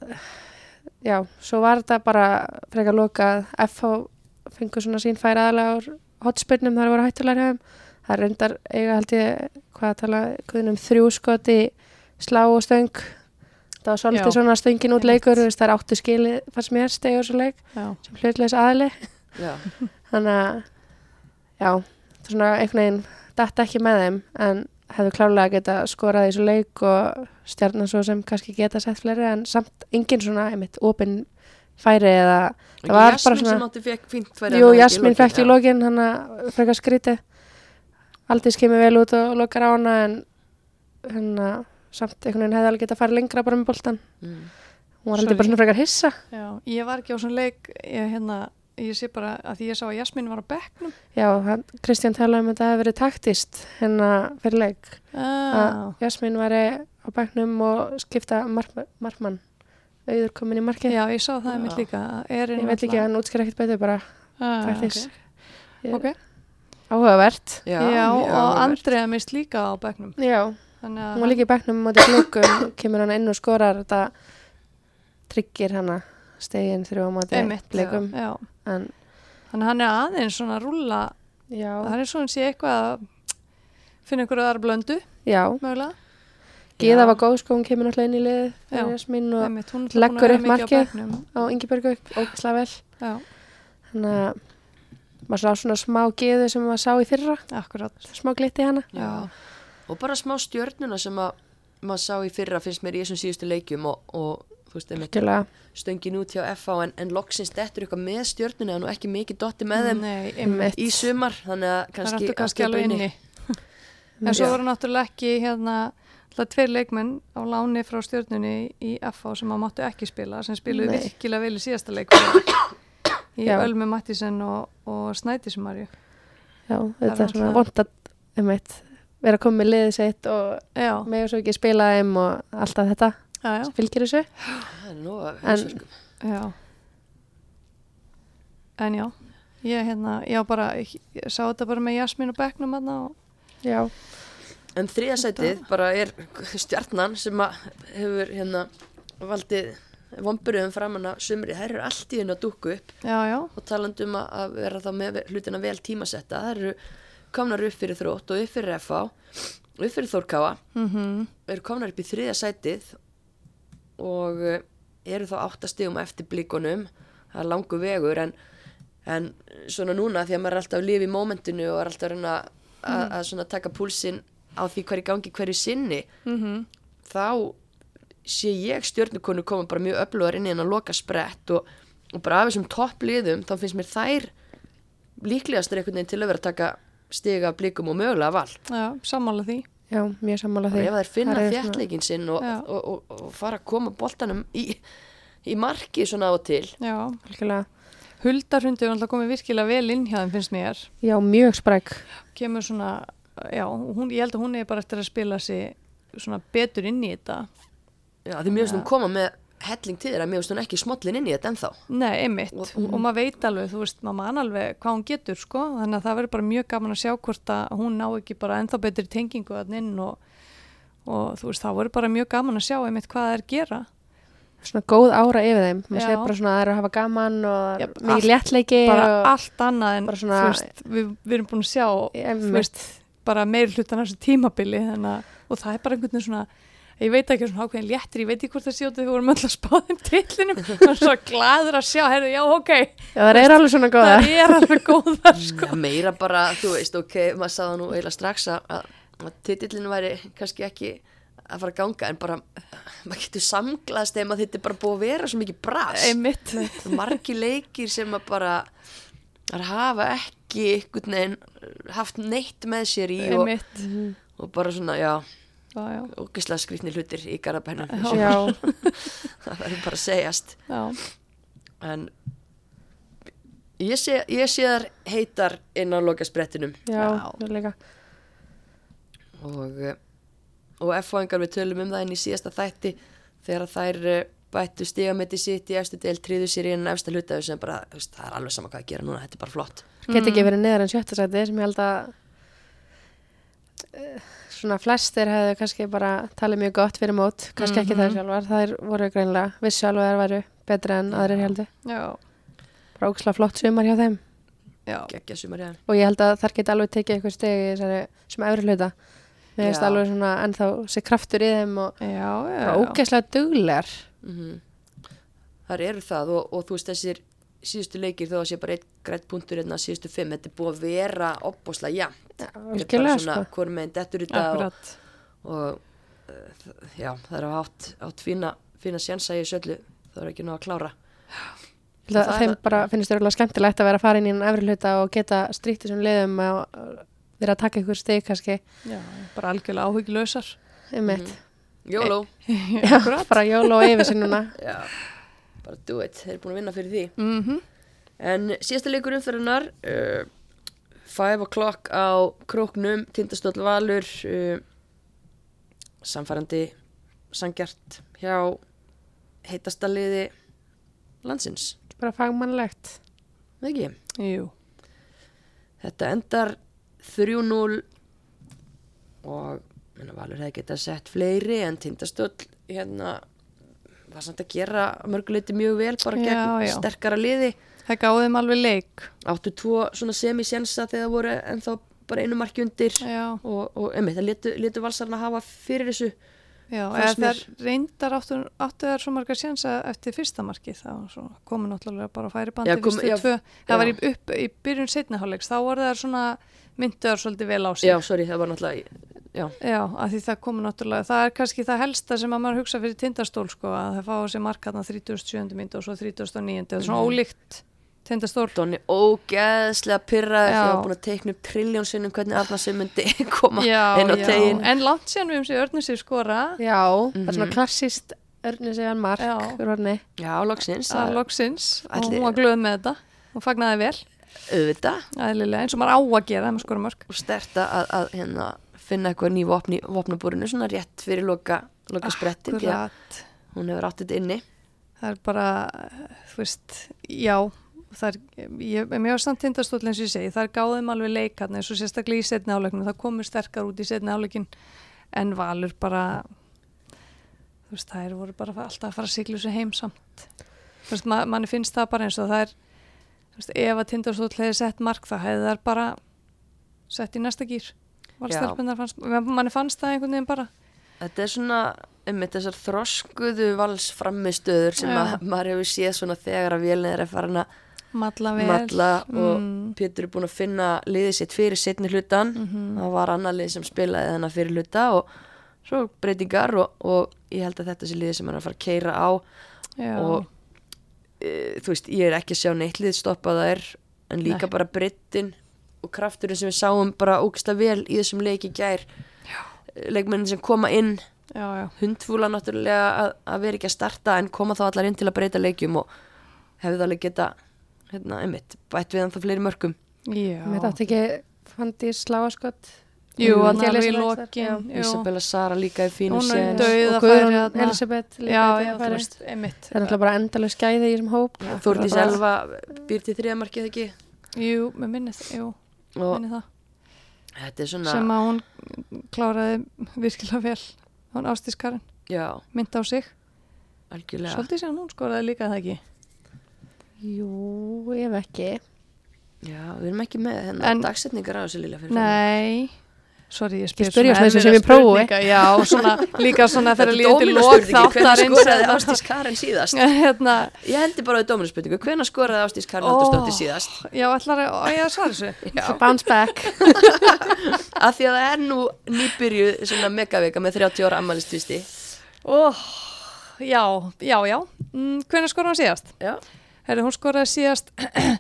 [SPEAKER 2] já, svo var þetta bara frekar lokað FH fengur svona sín færi aðalega á hotspinnum þar voru hættulega hjá þeim það reyndar eiga held ég hvað að tala guðnum þrjú skot í slá og stöng það var svolítið
[SPEAKER 3] Já.
[SPEAKER 2] svona stöngin út leikur veist, það er áttu skili fannst mér stegur svo leik
[SPEAKER 3] Já,
[SPEAKER 2] sem hlutleis aðli
[SPEAKER 1] Já. <laughs>
[SPEAKER 2] þannig að já, svona einhvern veginn datt ekki með þeim en hefðu klárlega geta skorað í þessu leik og stjarnan svo sem kannski geta sett fleiri en samt engin svona einmitt opin færi eða það var bara
[SPEAKER 1] Jasmín
[SPEAKER 2] svona
[SPEAKER 1] sem átti fekk fínt færi
[SPEAKER 2] jú, Jasmín fekk í lokin hann að frekar skríti aldrei skemmi vel út og lokar á hana en hann að samt einhvern veginn hefði alveg geta farið lengra bara með boltan
[SPEAKER 1] Mm.
[SPEAKER 2] hún var heldur bara svona frekar hissa.
[SPEAKER 3] Já, ég var ekki á svona leik, ég, hérna, ég sé bara að því ég sá að Jasmín var á bekknum.
[SPEAKER 2] já, hann, Kristján talaði um að þetta hefði verið taktist hérna fyrir leik
[SPEAKER 3] Ah,
[SPEAKER 2] að Jasmín væri á bæknum og skipta mark, markmann auður komin í markið
[SPEAKER 3] já, ég sá það
[SPEAKER 1] Já.
[SPEAKER 3] einmitt líka.
[SPEAKER 2] Ég veit ekki, hann útskýr ekkert betur bara
[SPEAKER 3] ah,
[SPEAKER 2] taktis
[SPEAKER 3] ok. ok.
[SPEAKER 2] áhugavert
[SPEAKER 1] Já,
[SPEAKER 3] Já, og. Andrea mist líka á bekknum.
[SPEAKER 2] já,
[SPEAKER 3] Þannig að
[SPEAKER 2] hún var líka í bæknum á þetta blikum, kemur hann inn og skorar þetta tryggir hana stegin þrjú á móti
[SPEAKER 3] Einmitt,
[SPEAKER 2] blikum
[SPEAKER 3] já.
[SPEAKER 2] En
[SPEAKER 3] Þannig að hann er aðeins svona að rúlla,
[SPEAKER 2] já,
[SPEAKER 3] það er svona sé eitthvað að finna einhverju aðra blöndu,
[SPEAKER 2] já
[SPEAKER 3] mögulega.
[SPEAKER 2] Gíða var góð sko, hún kemur náttúrulega inn í
[SPEAKER 3] Já.
[SPEAKER 2] fyrir Jasmín og
[SPEAKER 3] Einmitt, hún er
[SPEAKER 2] leggur upp
[SPEAKER 3] mikið á
[SPEAKER 2] markið.
[SPEAKER 3] bekknum.
[SPEAKER 2] á Ingeborgu ógislega vel
[SPEAKER 3] Já,
[SPEAKER 2] þannig að maður sá svona smá gíðu sem maður sá í fyrra
[SPEAKER 3] akkurat.
[SPEAKER 2] smá glitti hana
[SPEAKER 1] Já. og bara smá stjörnuna sem að maður sá í fyrra finnst mér í þessum síðustu leikjum og, og veist, stöngin út hjá FH en, en loksins dettur eitthvað með stjörnuna en nú ekki mikið dotti með þeim
[SPEAKER 3] Nei,
[SPEAKER 1] í sumar þannig að kannski,
[SPEAKER 3] er kannski alveg inni. <laughs> En svo
[SPEAKER 1] Já.
[SPEAKER 3] voru náttúrulega ekki hérna alltaf tveir leikmenn á láni frá stjórnunni í FH sem að máttu ekki spila sem spiluðu
[SPEAKER 2] Nei.
[SPEAKER 3] virkilega vel í síðasta leik í
[SPEAKER 2] Já.
[SPEAKER 3] Ölmu Mattísen og, og Snædísmarju
[SPEAKER 2] já,
[SPEAKER 3] er
[SPEAKER 2] þetta er svona vond að vera að koma með liðið sitt og
[SPEAKER 3] Já,
[SPEAKER 2] með svo ekki spila þeim og alltaf þetta
[SPEAKER 3] já, já,
[SPEAKER 2] sem fylgir þessu. En-
[SPEAKER 3] já. En já ég hérna, já bara ég, ég sá þetta bara með Jasmín og Becknum hérna og
[SPEAKER 2] já,
[SPEAKER 1] en þriðasætið bara er stjarnan sem að hefur hérna valdið vomburum framan að sumri, þær eru allt í hennu að dúkku upp
[SPEAKER 3] já, já,
[SPEAKER 1] og talandi um að- að vera þá með hlutina vel tímasetta, þær eru komnar upp fyrir þrótt og upp fyrir FH upp fyrir Þórkáa.
[SPEAKER 3] Mhm.
[SPEAKER 1] Eru komnar upp í þriðja sætið og eh, eru þá áttastigum eftir blíkonum það er langu vegur en, en svona núna því að maður er alltaf að lifa í mómentinu og er alltaf að reyna að, að svona taka púlsinn á því hverju gangi hverju sinni
[SPEAKER 3] mhm.
[SPEAKER 1] þá sé ég stjörnukonu koma bara mjög öflugar inn í henn að loka sprett og, og bara af þessum toppliðum þá finnst mér þær líklegastur einhvern veginn til að vera að taka stiga blíkum og mögulega vald.
[SPEAKER 3] Já, sammála því
[SPEAKER 2] Já, mjög sammála
[SPEAKER 1] og
[SPEAKER 2] því.
[SPEAKER 1] ef þær finna
[SPEAKER 2] svona-
[SPEAKER 1] þjættleikin sinn og, og, og, og fara að koma boltanum í, í marki svona á og til.
[SPEAKER 3] Já,
[SPEAKER 2] Algjörlega.
[SPEAKER 3] Huldarhundi er alltaf komið virkilega vel inn hjá þeim finnst mér.
[SPEAKER 2] Já, mjög spræk.
[SPEAKER 3] Kemur svona, já, hún, ég held að hún er bara eftir að spila sig svona betur inn í þetta.
[SPEAKER 1] Já, því
[SPEAKER 3] Já.
[SPEAKER 1] hún koma með helling til þér að mér finnst hún ekki smollin inn í þetta ennþá.
[SPEAKER 3] Nei, einmitt,
[SPEAKER 1] Og-
[SPEAKER 3] og, maður veit alveg, þú veist, maður man alveg hvað hún getur, sko, þannig að það verður bara mjög gaman að sjá hvort að hún ná ekki bara ennþá betri tengingu að inn og, og þú veist, það verður bara mjög gaman að sjá einmitt hvað það er gera.
[SPEAKER 2] Svona góð ára yfir þeim. Maður sé bara svona að það er að hafa gaman og
[SPEAKER 3] Já,
[SPEAKER 2] mikið
[SPEAKER 3] allt-
[SPEAKER 2] léttleiki
[SPEAKER 3] Bara
[SPEAKER 2] og,
[SPEAKER 3] allt annað en,
[SPEAKER 2] bara svona-
[SPEAKER 3] þú veist, við, við erum búin að sjá, þú veist, bara meir hlutan af þessu tímabili, þannig að, og það er bara einhvern veginn svona, ég veit ekki svona ákveðin léttir, ég veit ekki hvort það sjótið við vorum öll að spá þeim tillinum, er svo gladur að sjá, herru, já, ok,
[SPEAKER 2] Já, það er alveg svona góða
[SPEAKER 3] það er alveg góðar, sko.
[SPEAKER 1] Já, meira bara, þú veist, ok, maður sagði nú eiginlega strax að, að, titillin væri kannski ekki að fara að ganga en bara, maður getur samglaðst maður þetta er bara búið að vera svo mikið bras.
[SPEAKER 3] Einmitt.
[SPEAKER 1] margi leikir sem að bara að hafa ekki einhvern veginn haft neitt með sér í og, og bara svona, já,
[SPEAKER 3] Já, já,
[SPEAKER 1] ógislega skrýtni hlutir í garabænum
[SPEAKER 2] Já, <laughs>
[SPEAKER 1] það verður bara að segjast.
[SPEAKER 3] Já.
[SPEAKER 1] en ég sé, ég sé þar heitar inn á lokasprettinum.
[SPEAKER 2] Já, er líka.
[SPEAKER 1] Og, eh, og F-fáingar við tölum um það inn í síðasta þætti þegar þær eh, bættu stigametti sitt í efstu del tríðu sér í enn efsta hluta sem bara, veist, það er alveg sama hvað að gera núna þetta er bara flott.
[SPEAKER 2] Get
[SPEAKER 3] Mm.
[SPEAKER 2] ekki verið neðar en sjötta sæti sem ég held að eh, svona flestir hefðu kannski bara talið mjög gott fyrir mót, kannski ekki
[SPEAKER 3] Mhm.
[SPEAKER 2] þær sjálfar þær voru greinlega, vissu alveg að þær væru betri en aðrir heldur,
[SPEAKER 3] Já,
[SPEAKER 2] bara óksla flott sumar hjá þeim.
[SPEAKER 3] Já,
[SPEAKER 1] geggja sumar hérna
[SPEAKER 2] og ég held að þær geti alveg tekið eitthvað stegi í þessari sem efri hluta. Mér finnst alveg svona ennþá sé kraftur í þeim og ógeðslega duglegar.
[SPEAKER 1] Mm þar eru það og, og þú veist þessir síðustu leikir þó að sé bara eitt grætt punktur hérna síðustu fimm, þetta er búið að vera opbúslega jafn,
[SPEAKER 2] Já,
[SPEAKER 1] þetta er bara svona
[SPEAKER 2] sko.
[SPEAKER 1] hvort meginn dettur þetta og,
[SPEAKER 3] akkurat.
[SPEAKER 1] og uh, já, það er átt, átt fína, fína sjensa í þessu öllu. Það er ekki ná að klára.
[SPEAKER 2] Að þeim
[SPEAKER 1] það-
[SPEAKER 2] bara finnst þér alveg skemmtilegt að vera að fara inn í enn efri hluta og geta stríkt þessum liðum og og vera að taka ykkur steg kannski.
[SPEAKER 3] Já, bara algjörlega áhyggjulausar.
[SPEAKER 2] einmitt,
[SPEAKER 1] YOLO, <laughs>
[SPEAKER 2] já, <laughs> bara jól og yfir sér núna.
[SPEAKER 1] Já, bara do it þeir eru búin að vinna fyrir því.
[SPEAKER 3] Mm
[SPEAKER 1] En síðasta leikur umferðunar uh, 5 o'clock á króknum, tindastóll valur uh, samfærandi sangjart hjá heitasta liði landsins,
[SPEAKER 2] bara fagmannlegt.
[SPEAKER 1] Ekki?
[SPEAKER 3] Jú,
[SPEAKER 1] Þetta endar 3-0 og menna, valur hefði getað sett fleiri en tindastóll hérna var samt að gera mörguleiti mjög vel bara gegn
[SPEAKER 3] Já, já.
[SPEAKER 1] sterkara liði
[SPEAKER 3] það gáði þeim alveg leik.
[SPEAKER 1] áttu tvo svona semi-sjensa þegar það voru ennþá bara einu marki undir
[SPEAKER 3] Já,
[SPEAKER 1] og, og emmi, það letu, letu valsarna hafa fyrir þessu
[SPEAKER 3] já, eða þær reyndar áttu, áttu þær svo margar sjansa eftir fyrsta marki, það var svo komin náttúrulega bara að færi bandi
[SPEAKER 1] Já, kom- já.
[SPEAKER 3] Það var í, upp, í byrjun setniháleiks, þá voru þær svona mynduðar svolítið vel á sig.
[SPEAKER 1] já, sorry, það var náttúrulega já,
[SPEAKER 3] Já, að því það komur náttúrulega, það er kannski það helsta sem að maður hugsa fyrir tindastól sko, að það fá sér markaðna 37. mynd og svo 39. Það er svona
[SPEAKER 1] Mhm.
[SPEAKER 3] ólíkt tindastól.
[SPEAKER 1] Donni ógeðslega pyrraði
[SPEAKER 3] Já.
[SPEAKER 1] því að var búin að teikna upp trilljón sinnum hvernig Arnarsson myndi <laughs> koma
[SPEAKER 3] Já,
[SPEAKER 1] inn á tegin
[SPEAKER 3] en langt síðan við um sig örnir sér skora.
[SPEAKER 2] já, það er svona
[SPEAKER 1] Mhm.
[SPEAKER 2] klassíst örnir sig hann mark
[SPEAKER 3] Já.
[SPEAKER 1] já, loksins,
[SPEAKER 3] Það er
[SPEAKER 1] það
[SPEAKER 3] loksins og hún var glöð með þetta og fagnaði vel,
[SPEAKER 1] auðvitað
[SPEAKER 3] aðlilega, eins og maður á að gera með skora mörg.
[SPEAKER 1] og sterta að, að hérna, finna eitthvað ný vopni, vopnabúrinu svona rétt fyrir loka, loka
[SPEAKER 3] Akkurat.
[SPEAKER 1] hún hefur átt þetta inni
[SPEAKER 3] Það er bara, þú veist, já, það er, ég, var samt tindastóll eins og ég segi, það er gáðum alveg leikarni og sérstaklega í setni áleikinu, það komur sterkar út í setni áleikin en valur bara, þú veist, það er voru bara alltaf að fara að sigla þessu heim samt. Þú veist, ma manni finnst það bara eins og það er, þú veist, ef að tindastóll hefði sett mark það hefði það bara sett í næsta gýr. Valstelpunar fannst, manni fannst það einhvern veginn bara.
[SPEAKER 1] Þetta er svona, um þessar þroskuðu valsframistöður sem að, maður hefur séð svona þegar að vélina er að fara hana
[SPEAKER 3] Malla vel.
[SPEAKER 1] matla og
[SPEAKER 3] Mm.
[SPEAKER 1] Pétur er búin að finna liðið sitt fyrir setni hlutan
[SPEAKER 3] Mhm.
[SPEAKER 1] það var annar lið sem spilaði þennan fyrir hluta og svo breytingar og, og ég held að þetta sé liðið sem hann er að fara að keira á
[SPEAKER 3] Já.
[SPEAKER 1] og e, þú veist, ég er ekki að sjá neitt lið stoppa þær en líka
[SPEAKER 3] Nei.
[SPEAKER 1] bara breyttin og krafturinn sem við sáum bara ógsta vel í þessum leiki gær. Leikmennin sem koma inn hundfúla náttúrulega að, að vera ekki að starta en koma þá allar inn til að breyta leikjum og hefði alveg geta hérna, einmitt, bætt við hann það fleiri mörgum
[SPEAKER 3] já.
[SPEAKER 2] Mér átti ekki Fandís Sláaskott
[SPEAKER 3] Jú,
[SPEAKER 2] Jú,
[SPEAKER 3] hann alveg í lokin.
[SPEAKER 1] Isabella Sara líka í fínu
[SPEAKER 3] er dauð.
[SPEAKER 2] og Guðrún. Elisabeth líka
[SPEAKER 3] já, já,
[SPEAKER 2] Það er náttúrulega bara endalega skæði í þessum hóp. Bara-
[SPEAKER 1] Elva býr til þriðamarkið ekki?
[SPEAKER 3] Jú, með minnið, jú,
[SPEAKER 1] og
[SPEAKER 3] minnið það.
[SPEAKER 1] þetta er svona
[SPEAKER 3] sem að hún kláraði virkilega vel. Hún ástískarinn,
[SPEAKER 1] já,
[SPEAKER 3] mynd á sig.
[SPEAKER 1] Algjörlega.
[SPEAKER 3] Svolítið sem hún skoraði líka það ekki?
[SPEAKER 2] Jú, ef ekki.
[SPEAKER 1] Já, við erum ekki með hérna
[SPEAKER 3] En-
[SPEAKER 1] dagsetningar á þessu lilla fyrir.
[SPEAKER 3] Nei, sorry, ég spyr
[SPEAKER 2] svona eins og
[SPEAKER 3] erfiðar
[SPEAKER 2] sem ég prófi.
[SPEAKER 3] Já, svona, líka svona þegar til lók
[SPEAKER 1] dóminaspurningi, hvenær
[SPEAKER 3] þáttarins
[SPEAKER 1] skoraði
[SPEAKER 3] eða-
[SPEAKER 1] Ástís Karen síðast? <laughs>
[SPEAKER 3] Hérna,
[SPEAKER 1] ég hendi bara á dóminaspurningu, hvenær skoraði Ástís Karen
[SPEAKER 3] Ó.
[SPEAKER 1] Haldursdóttir síðast?
[SPEAKER 3] já, ég að svara þessu. <laughs>
[SPEAKER 1] Já,
[SPEAKER 2] Bounce back. <laughs>
[SPEAKER 1] Af því að það er nú nýbyrjuð svona megavika með 30 ára ammælistvisti
[SPEAKER 3] Ó, já, já, já. Mm, hvernig skoraði hún síðast?
[SPEAKER 1] já,
[SPEAKER 3] Herri, hún skoraði síðast.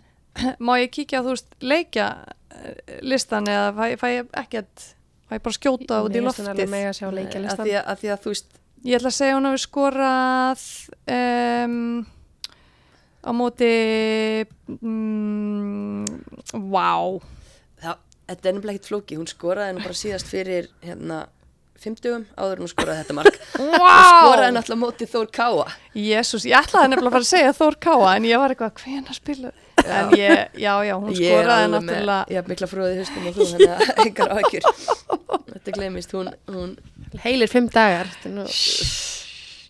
[SPEAKER 3] <clears throat> Má ég kíkja þú veist leikja eh, listan eða fæ, fæ ég ekkert fæ ég bara skjóta út í loftið.
[SPEAKER 2] að sjá
[SPEAKER 1] af
[SPEAKER 2] leikjalistan
[SPEAKER 1] því að, að því að þú veist
[SPEAKER 3] Ég ætla að segja hún hafi skorað um, á móti mm, Vá.
[SPEAKER 1] Það, þetta er nefnilega ekkert flóki, hún skoraði nú bara síðast fyrir hérna 50 áður en hún skoraði þetta mark. <laughs> Og skoraði náttúrulega móti Þór Káa.
[SPEAKER 3] Jésús, ég ætlaði nefnilega að fara að segja Þór Káa en ég var eitthvað, hvena spilu en ég, já, já, hún
[SPEAKER 1] ég
[SPEAKER 3] skoraði
[SPEAKER 1] alveg með,
[SPEAKER 3] náttúrulega
[SPEAKER 1] ég haf mikla fróðið hustum og þú þannig að engar áhyggjur. <laughs> Þetta glemist, hún, hún
[SPEAKER 2] Heilir fimm dagar. Nú-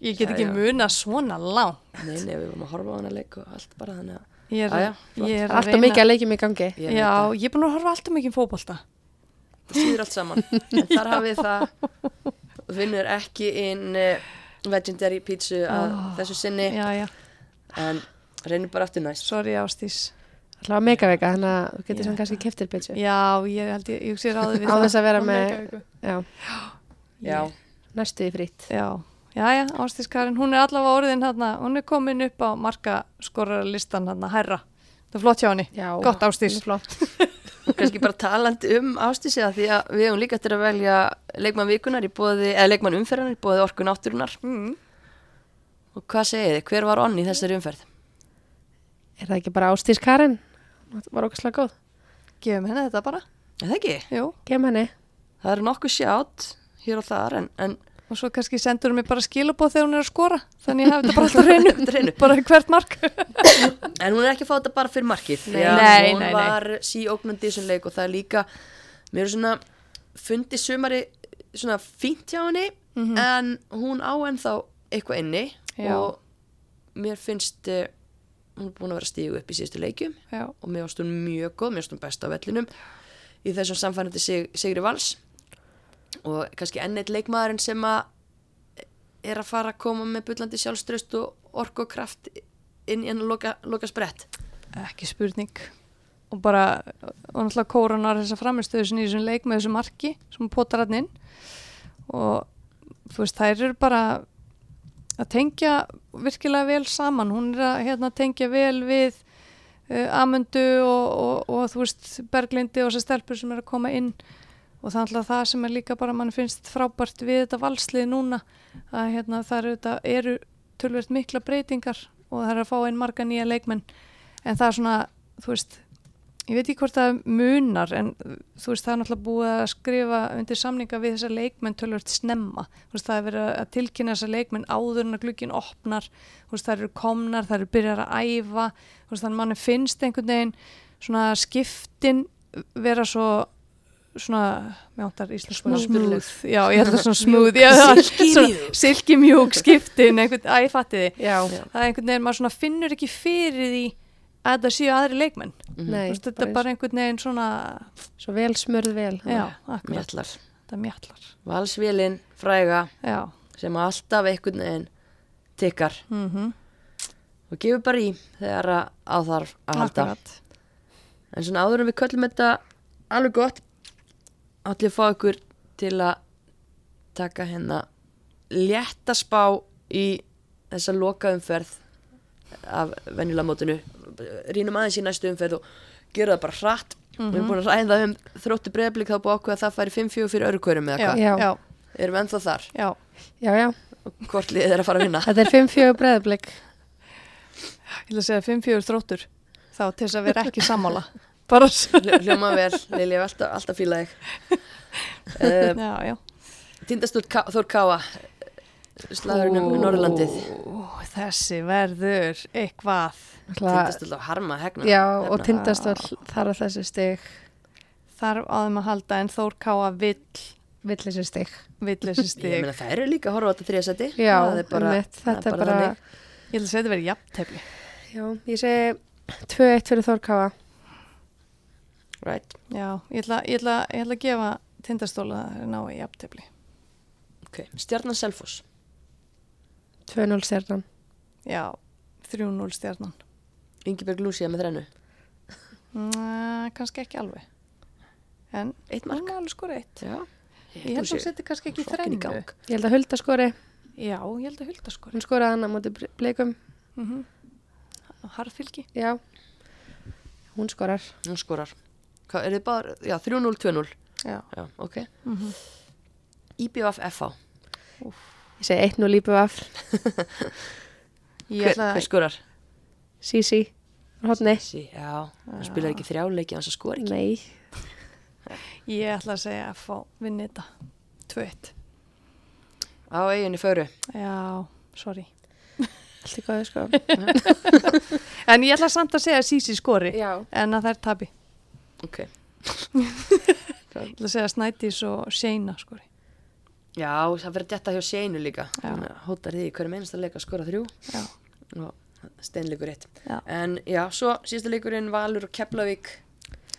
[SPEAKER 3] ég get
[SPEAKER 1] Já,
[SPEAKER 3] ekki
[SPEAKER 1] já.
[SPEAKER 3] muna svona langt.
[SPEAKER 1] Nei, nei, við vorum að horfa á hana leik og allt bara þannig að
[SPEAKER 3] ég er,
[SPEAKER 1] Já, já,
[SPEAKER 3] ég er
[SPEAKER 2] alltaf mikið að leikjum í gangi.
[SPEAKER 1] Ég
[SPEAKER 3] Já,
[SPEAKER 1] að
[SPEAKER 3] ég er búin að horfa alltaf mikið í fótbolta.
[SPEAKER 1] Það síður allt saman. En þar hafið það. Og finnur ekki inn uh, legendary pizza að
[SPEAKER 3] Ó.
[SPEAKER 1] þessu sinni.
[SPEAKER 3] Já, já,
[SPEAKER 1] en reynir bara aftur næst
[SPEAKER 3] sorry Ástís
[SPEAKER 2] Alltaf megavika Þannig að þú getur svona kannski keftir pitchu
[SPEAKER 3] Já, ég held ég, ég sé ráði við
[SPEAKER 2] Á
[SPEAKER 3] það.
[SPEAKER 2] þess að vera með. Já,
[SPEAKER 1] já,
[SPEAKER 2] næstu í frýtt
[SPEAKER 3] Já, já, já, Ástís Karin, hún er allavega orðin hérna, hún er komin upp á markaskorarlistan hérna, herra. Það er flott hjá henni.
[SPEAKER 2] Já,
[SPEAKER 3] Gott,
[SPEAKER 2] Flott <laughs>
[SPEAKER 1] kannski bara talandi um ástísi að því að við hefum líka eftir að velja leikmann vikunar í bóði, eða leikmann umferðanar í bóði orku náttúrunar
[SPEAKER 3] Mm.
[SPEAKER 1] og hvað segið þið, hver var onni í þessari umferð?
[SPEAKER 2] Er það ekki bara Ástís Karin? Það var okkar góð
[SPEAKER 3] Gefum henni þetta bara.
[SPEAKER 1] Er það ekki?
[SPEAKER 3] Jú,
[SPEAKER 2] Gem henni
[SPEAKER 1] Það eru nokkuð sjátt hér og þar en, en
[SPEAKER 3] og svo kannski sendur mér bara skilabóð þegar hún er að skora. Þannig ég hafi þetta bara <laughs> alltaf reynu.
[SPEAKER 1] Hreinu.
[SPEAKER 3] bara hvert mark. <laughs>
[SPEAKER 1] En hún er ekki að fá þetta bara fyrir markið
[SPEAKER 3] Nei.
[SPEAKER 1] að
[SPEAKER 3] Nei,
[SPEAKER 1] hún
[SPEAKER 3] nei,
[SPEAKER 1] var síóknandi í þessum leik og það er líka mér er svona fundið sumari svona fínt hjá henni en hún á ennþá eitthvað inni
[SPEAKER 3] Já.
[SPEAKER 1] og mér finnst uh, hún er búin að vera stígu upp í síðustu leikjum
[SPEAKER 3] Já,
[SPEAKER 1] og mér varst hún mjög góð, mér varst hún best á vellinum í þessum samfærandi sig, Sigri Vals og kannski enn eitt leikmaðurinn sem að er að fara að koma með bullandi sjálfströst og orku og kraft inn í hann loka, loka sprett
[SPEAKER 3] ekki spurning. Og bara, og náttúrulega kóranar þessa framistöðu sinni í þessum leik með þessu marki sem potar hann inn. Og þú veist, þær eru bara að tengja virkilega vel saman. Hún er að hérna, tengja vel við uh, Amundu og, og, og þú veist, Berglindi og þessar stelpur sem er að koma inn. Og er alltaf það sem er líka bara, mann finnst frábært við þetta valslið núna, að hérna, það eru, eru tölvöld mikla breytingar og það er að fá einn marga nýja leikmenn. En það er svona, þú veist, ég veit ekki hvort það munar en þú veist það er náttúrulega búið að skrifa undir samninga við þessa leikmenn tölvöld snemma, þú veist það er verið að tilkynna þessa leikmenn áður en að glukkin opnar, þú veist það eru komnar, það eru byrjar að æfa, þú veist þannig manni finnst einhvern veginn svona skiptin vera svo svona, mér áttar íslensk
[SPEAKER 1] Svona náttúruleg.
[SPEAKER 3] smooth, já ég held að svona smooth. Já, það-
[SPEAKER 1] Silky
[SPEAKER 3] svona
[SPEAKER 1] mjúk.
[SPEAKER 3] silky mjúk skiptin, einhvern, að ég fatti þið það er einhvern veginn, maður svona finnur ekki fyrir því að það séu aðri leikmenn.
[SPEAKER 2] Nei
[SPEAKER 3] Þú veist, þetta er bara einhvern veginn svona
[SPEAKER 2] Svo vel smörð vel
[SPEAKER 3] já,
[SPEAKER 1] mjallar.
[SPEAKER 3] Þetta mjallar.
[SPEAKER 1] Valsvélin, fræga
[SPEAKER 3] já,
[SPEAKER 1] sem alltaf einhvern veginn tikkar.
[SPEAKER 3] Mhm,
[SPEAKER 1] og gefur bara í þegar að þarf að halda.
[SPEAKER 3] Akkurat.
[SPEAKER 1] En svona áður en við köllum þetta alveg gott allir fá ykkur til að taka hérna létta spá í þessa loka umferð af venjulega mótinu rínum aðeins í næstu umferð og gera það bara hratt. Við erum búin að ræða um þróttu breyðblik þá búið ákveð að það færi 5-4 fyrir öru hverjum eða hvað?
[SPEAKER 2] Já.
[SPEAKER 3] já,
[SPEAKER 1] erum við ennþá þar?
[SPEAKER 3] Já,
[SPEAKER 2] Já, já,
[SPEAKER 1] hvort liðið er að fara að vinna? <laughs>
[SPEAKER 2] Þetta er 5-4 breðablik.
[SPEAKER 3] ég ætla að segja 5-4 þróttur þá til þess að vera ekki sammála. <laughs> Bara
[SPEAKER 1] hljóma vel, Lili, ég hef alltaf, alltaf fíla þig. Um, <laughs>
[SPEAKER 3] Já, já.
[SPEAKER 1] Tindastúl Ká, Þór Káa slagurinn um Norrlandið
[SPEAKER 3] Ó, Þessi verður eitthvað.
[SPEAKER 1] Tindastúl á harma hegna.
[SPEAKER 2] Já,
[SPEAKER 1] Hefna.
[SPEAKER 2] og tindastóll þar á þessi stig,
[SPEAKER 3] þarf á þeim að halda en Þór Káa vill
[SPEAKER 2] vill þessi
[SPEAKER 1] meina það eru líka að horfa á þetta er það
[SPEAKER 2] þetta er bara.
[SPEAKER 3] Ég ætla að þetta verið jafntefli.
[SPEAKER 2] Já, ég segi 2-1 fyrir Þórkáa.
[SPEAKER 1] right.
[SPEAKER 3] Já, ég ætla, ég ætla, ég ætla að gefa tindastóla að ná í jafntefli.
[SPEAKER 1] Okay. Stjarnan Selfoss
[SPEAKER 2] 2-0 stjarnan.
[SPEAKER 3] Já, 3-0 stjarnan.
[SPEAKER 1] Ingeberg Lúsía með þrennu.
[SPEAKER 3] Næ, kannski ekki alveg. En
[SPEAKER 1] Eitt
[SPEAKER 3] hún
[SPEAKER 1] mark
[SPEAKER 3] er alveg skor eitt.
[SPEAKER 1] Já.
[SPEAKER 3] Ég held að hún seti kannski ekki þrennu.
[SPEAKER 2] Ég held að Hulda skori,
[SPEAKER 3] Já, ég held að hulda skori.
[SPEAKER 2] Hún skoraði hann á móti bleikum,
[SPEAKER 3] mm -hmm. Harfylgi
[SPEAKER 2] já, hún skorar.
[SPEAKER 1] Hún skorar. Hvað, er þið bara, já, 3-0, 2-0
[SPEAKER 3] Já.
[SPEAKER 1] Já, ok.
[SPEAKER 3] Mm -hmm.
[SPEAKER 1] IBF FH
[SPEAKER 2] Ég segi 1-0 lípu af, <laughs>
[SPEAKER 3] Ég
[SPEAKER 1] hver, hver skorar?
[SPEAKER 2] Sisi,
[SPEAKER 1] Sí, já, hún spilar ekki þrjáleiki hans að skora ekki.
[SPEAKER 2] Nei,
[SPEAKER 3] Ég ætla að segja að fá vinni þetta. 2-1
[SPEAKER 1] Á eiginni föru
[SPEAKER 3] Já, sorry.
[SPEAKER 2] Allt í góðu sko. <laughs>
[SPEAKER 3] En ég ætla samt að segja að Sisi skori
[SPEAKER 2] Já,
[SPEAKER 3] en að þær tabi
[SPEAKER 1] Ok. <laughs>
[SPEAKER 3] Ég ætla að segja Snædís og Shayna skori
[SPEAKER 1] Já, það verður detta hjá Seinu líka Hótar því í hverju meinast að skora þrjú
[SPEAKER 3] Já,
[SPEAKER 1] og steinleikur rétt
[SPEAKER 3] Já.
[SPEAKER 1] En já, svo síðasta leikurinn Valur og Keflavík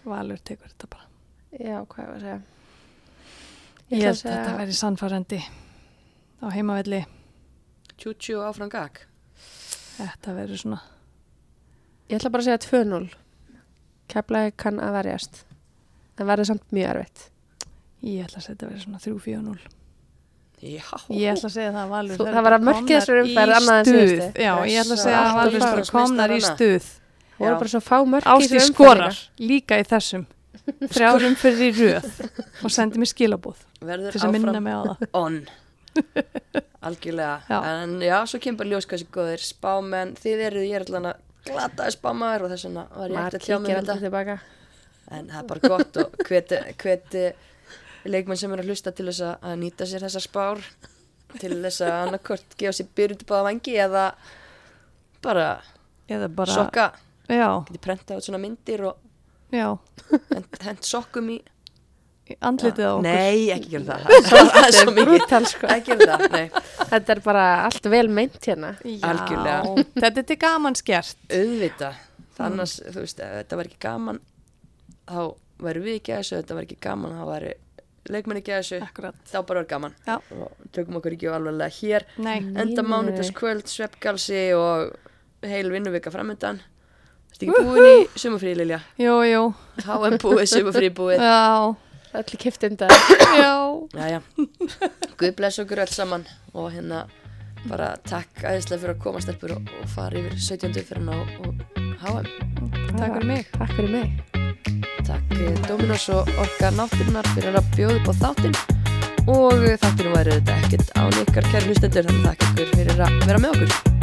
[SPEAKER 3] Valur tekur þetta bara
[SPEAKER 2] já, hvað var að segja?
[SPEAKER 3] Ég
[SPEAKER 2] ætla
[SPEAKER 3] held að þetta væri sannfærandi á heimavelli
[SPEAKER 1] Tjútjú áfram gag
[SPEAKER 3] Þetta verður svona
[SPEAKER 2] Ég ætla bara að segja 2-0. Keflaði kann að verjast. Það verður samt mjög erfitt.
[SPEAKER 3] Ég ætla að segja þetta verður svona 3-4-0
[SPEAKER 1] Já,
[SPEAKER 3] Ég ætla að segja það að Valur
[SPEAKER 2] það var að
[SPEAKER 3] bara
[SPEAKER 2] mörkið þessari umferð
[SPEAKER 3] í
[SPEAKER 2] annað en síðustu.
[SPEAKER 3] Já, ég ætla að segja að Valur eru komnar í stuð.
[SPEAKER 2] Það voru bara svo fá mörk í
[SPEAKER 3] Ásti
[SPEAKER 2] þessu umferð
[SPEAKER 3] skorar.
[SPEAKER 2] Líka.
[SPEAKER 3] í þessum. Þrjárum fyrir í röð. Og sendi mér skilabóð
[SPEAKER 1] verður áfram
[SPEAKER 3] mig á það.
[SPEAKER 1] on. <laughs> Algjörlega.
[SPEAKER 3] Já.
[SPEAKER 1] En já, svo kemur bara ljós hvað sér góðir Spámenn, þið eruð, ég er allan að glata spámaður og þess vegna var ég eftir að tjá mig
[SPEAKER 2] kíkir
[SPEAKER 1] um
[SPEAKER 2] aldrei
[SPEAKER 1] þetta. En það er bara gott og hveti leikmenn sem er að hlusta til þess að- að nýta sér þessar spár til þess að annarkort gefa sér byrjut báða vangi eða bara,
[SPEAKER 3] eða bara,
[SPEAKER 1] sokka.
[SPEAKER 3] Já,
[SPEAKER 1] geti prentað út svona myndir og
[SPEAKER 3] já,
[SPEAKER 1] hent, hent sokkum í
[SPEAKER 3] andlitið á okkur.
[SPEAKER 1] Nei, ekki gera það. <laughs> Það er svo mikið.
[SPEAKER 2] sko.
[SPEAKER 1] Ekki gera það, nei.
[SPEAKER 2] Þetta er bara allt vel meint hérna.
[SPEAKER 3] Þetta er til gaman skert
[SPEAKER 1] auðvita annars, þú veist, ef þetta var ekki gaman þá væri við ekki að þessu ef þetta var ekki gaman, þá væri leikmenn ekki að þessu,
[SPEAKER 3] Akkurat,
[SPEAKER 1] þá bara var gaman.
[SPEAKER 3] Já.
[SPEAKER 1] og tökum okkur ekki alveg hér.
[SPEAKER 3] Nei,
[SPEAKER 1] enda
[SPEAKER 2] nei,
[SPEAKER 1] mánudagskvöld, sveppgalsi og heil vinnuvika framöndan Þetta ekki búin í sumafrí, Lilja?
[SPEAKER 3] Jú, jú.
[SPEAKER 1] HM búið, sumafrí búið
[SPEAKER 3] Já,
[SPEAKER 2] Öllu kipt undan.
[SPEAKER 3] já.
[SPEAKER 1] Jæja, Guð bless okkur öll saman. Og hérna bara takk aðeinslega fyrir að koma stelpur og, og fara yfir 17. fyrir og, og HM
[SPEAKER 3] Takk fyrir mig.
[SPEAKER 2] Takk fyrir mig.
[SPEAKER 1] Takk eh, Dominos og Orka Náttúrunar fyrir að bjóða upp á þáttinn. Og þátturinn væri þetta ekkert án ykkar kæri hlustendur þannig að takk ykkur fyrir að vera með okkur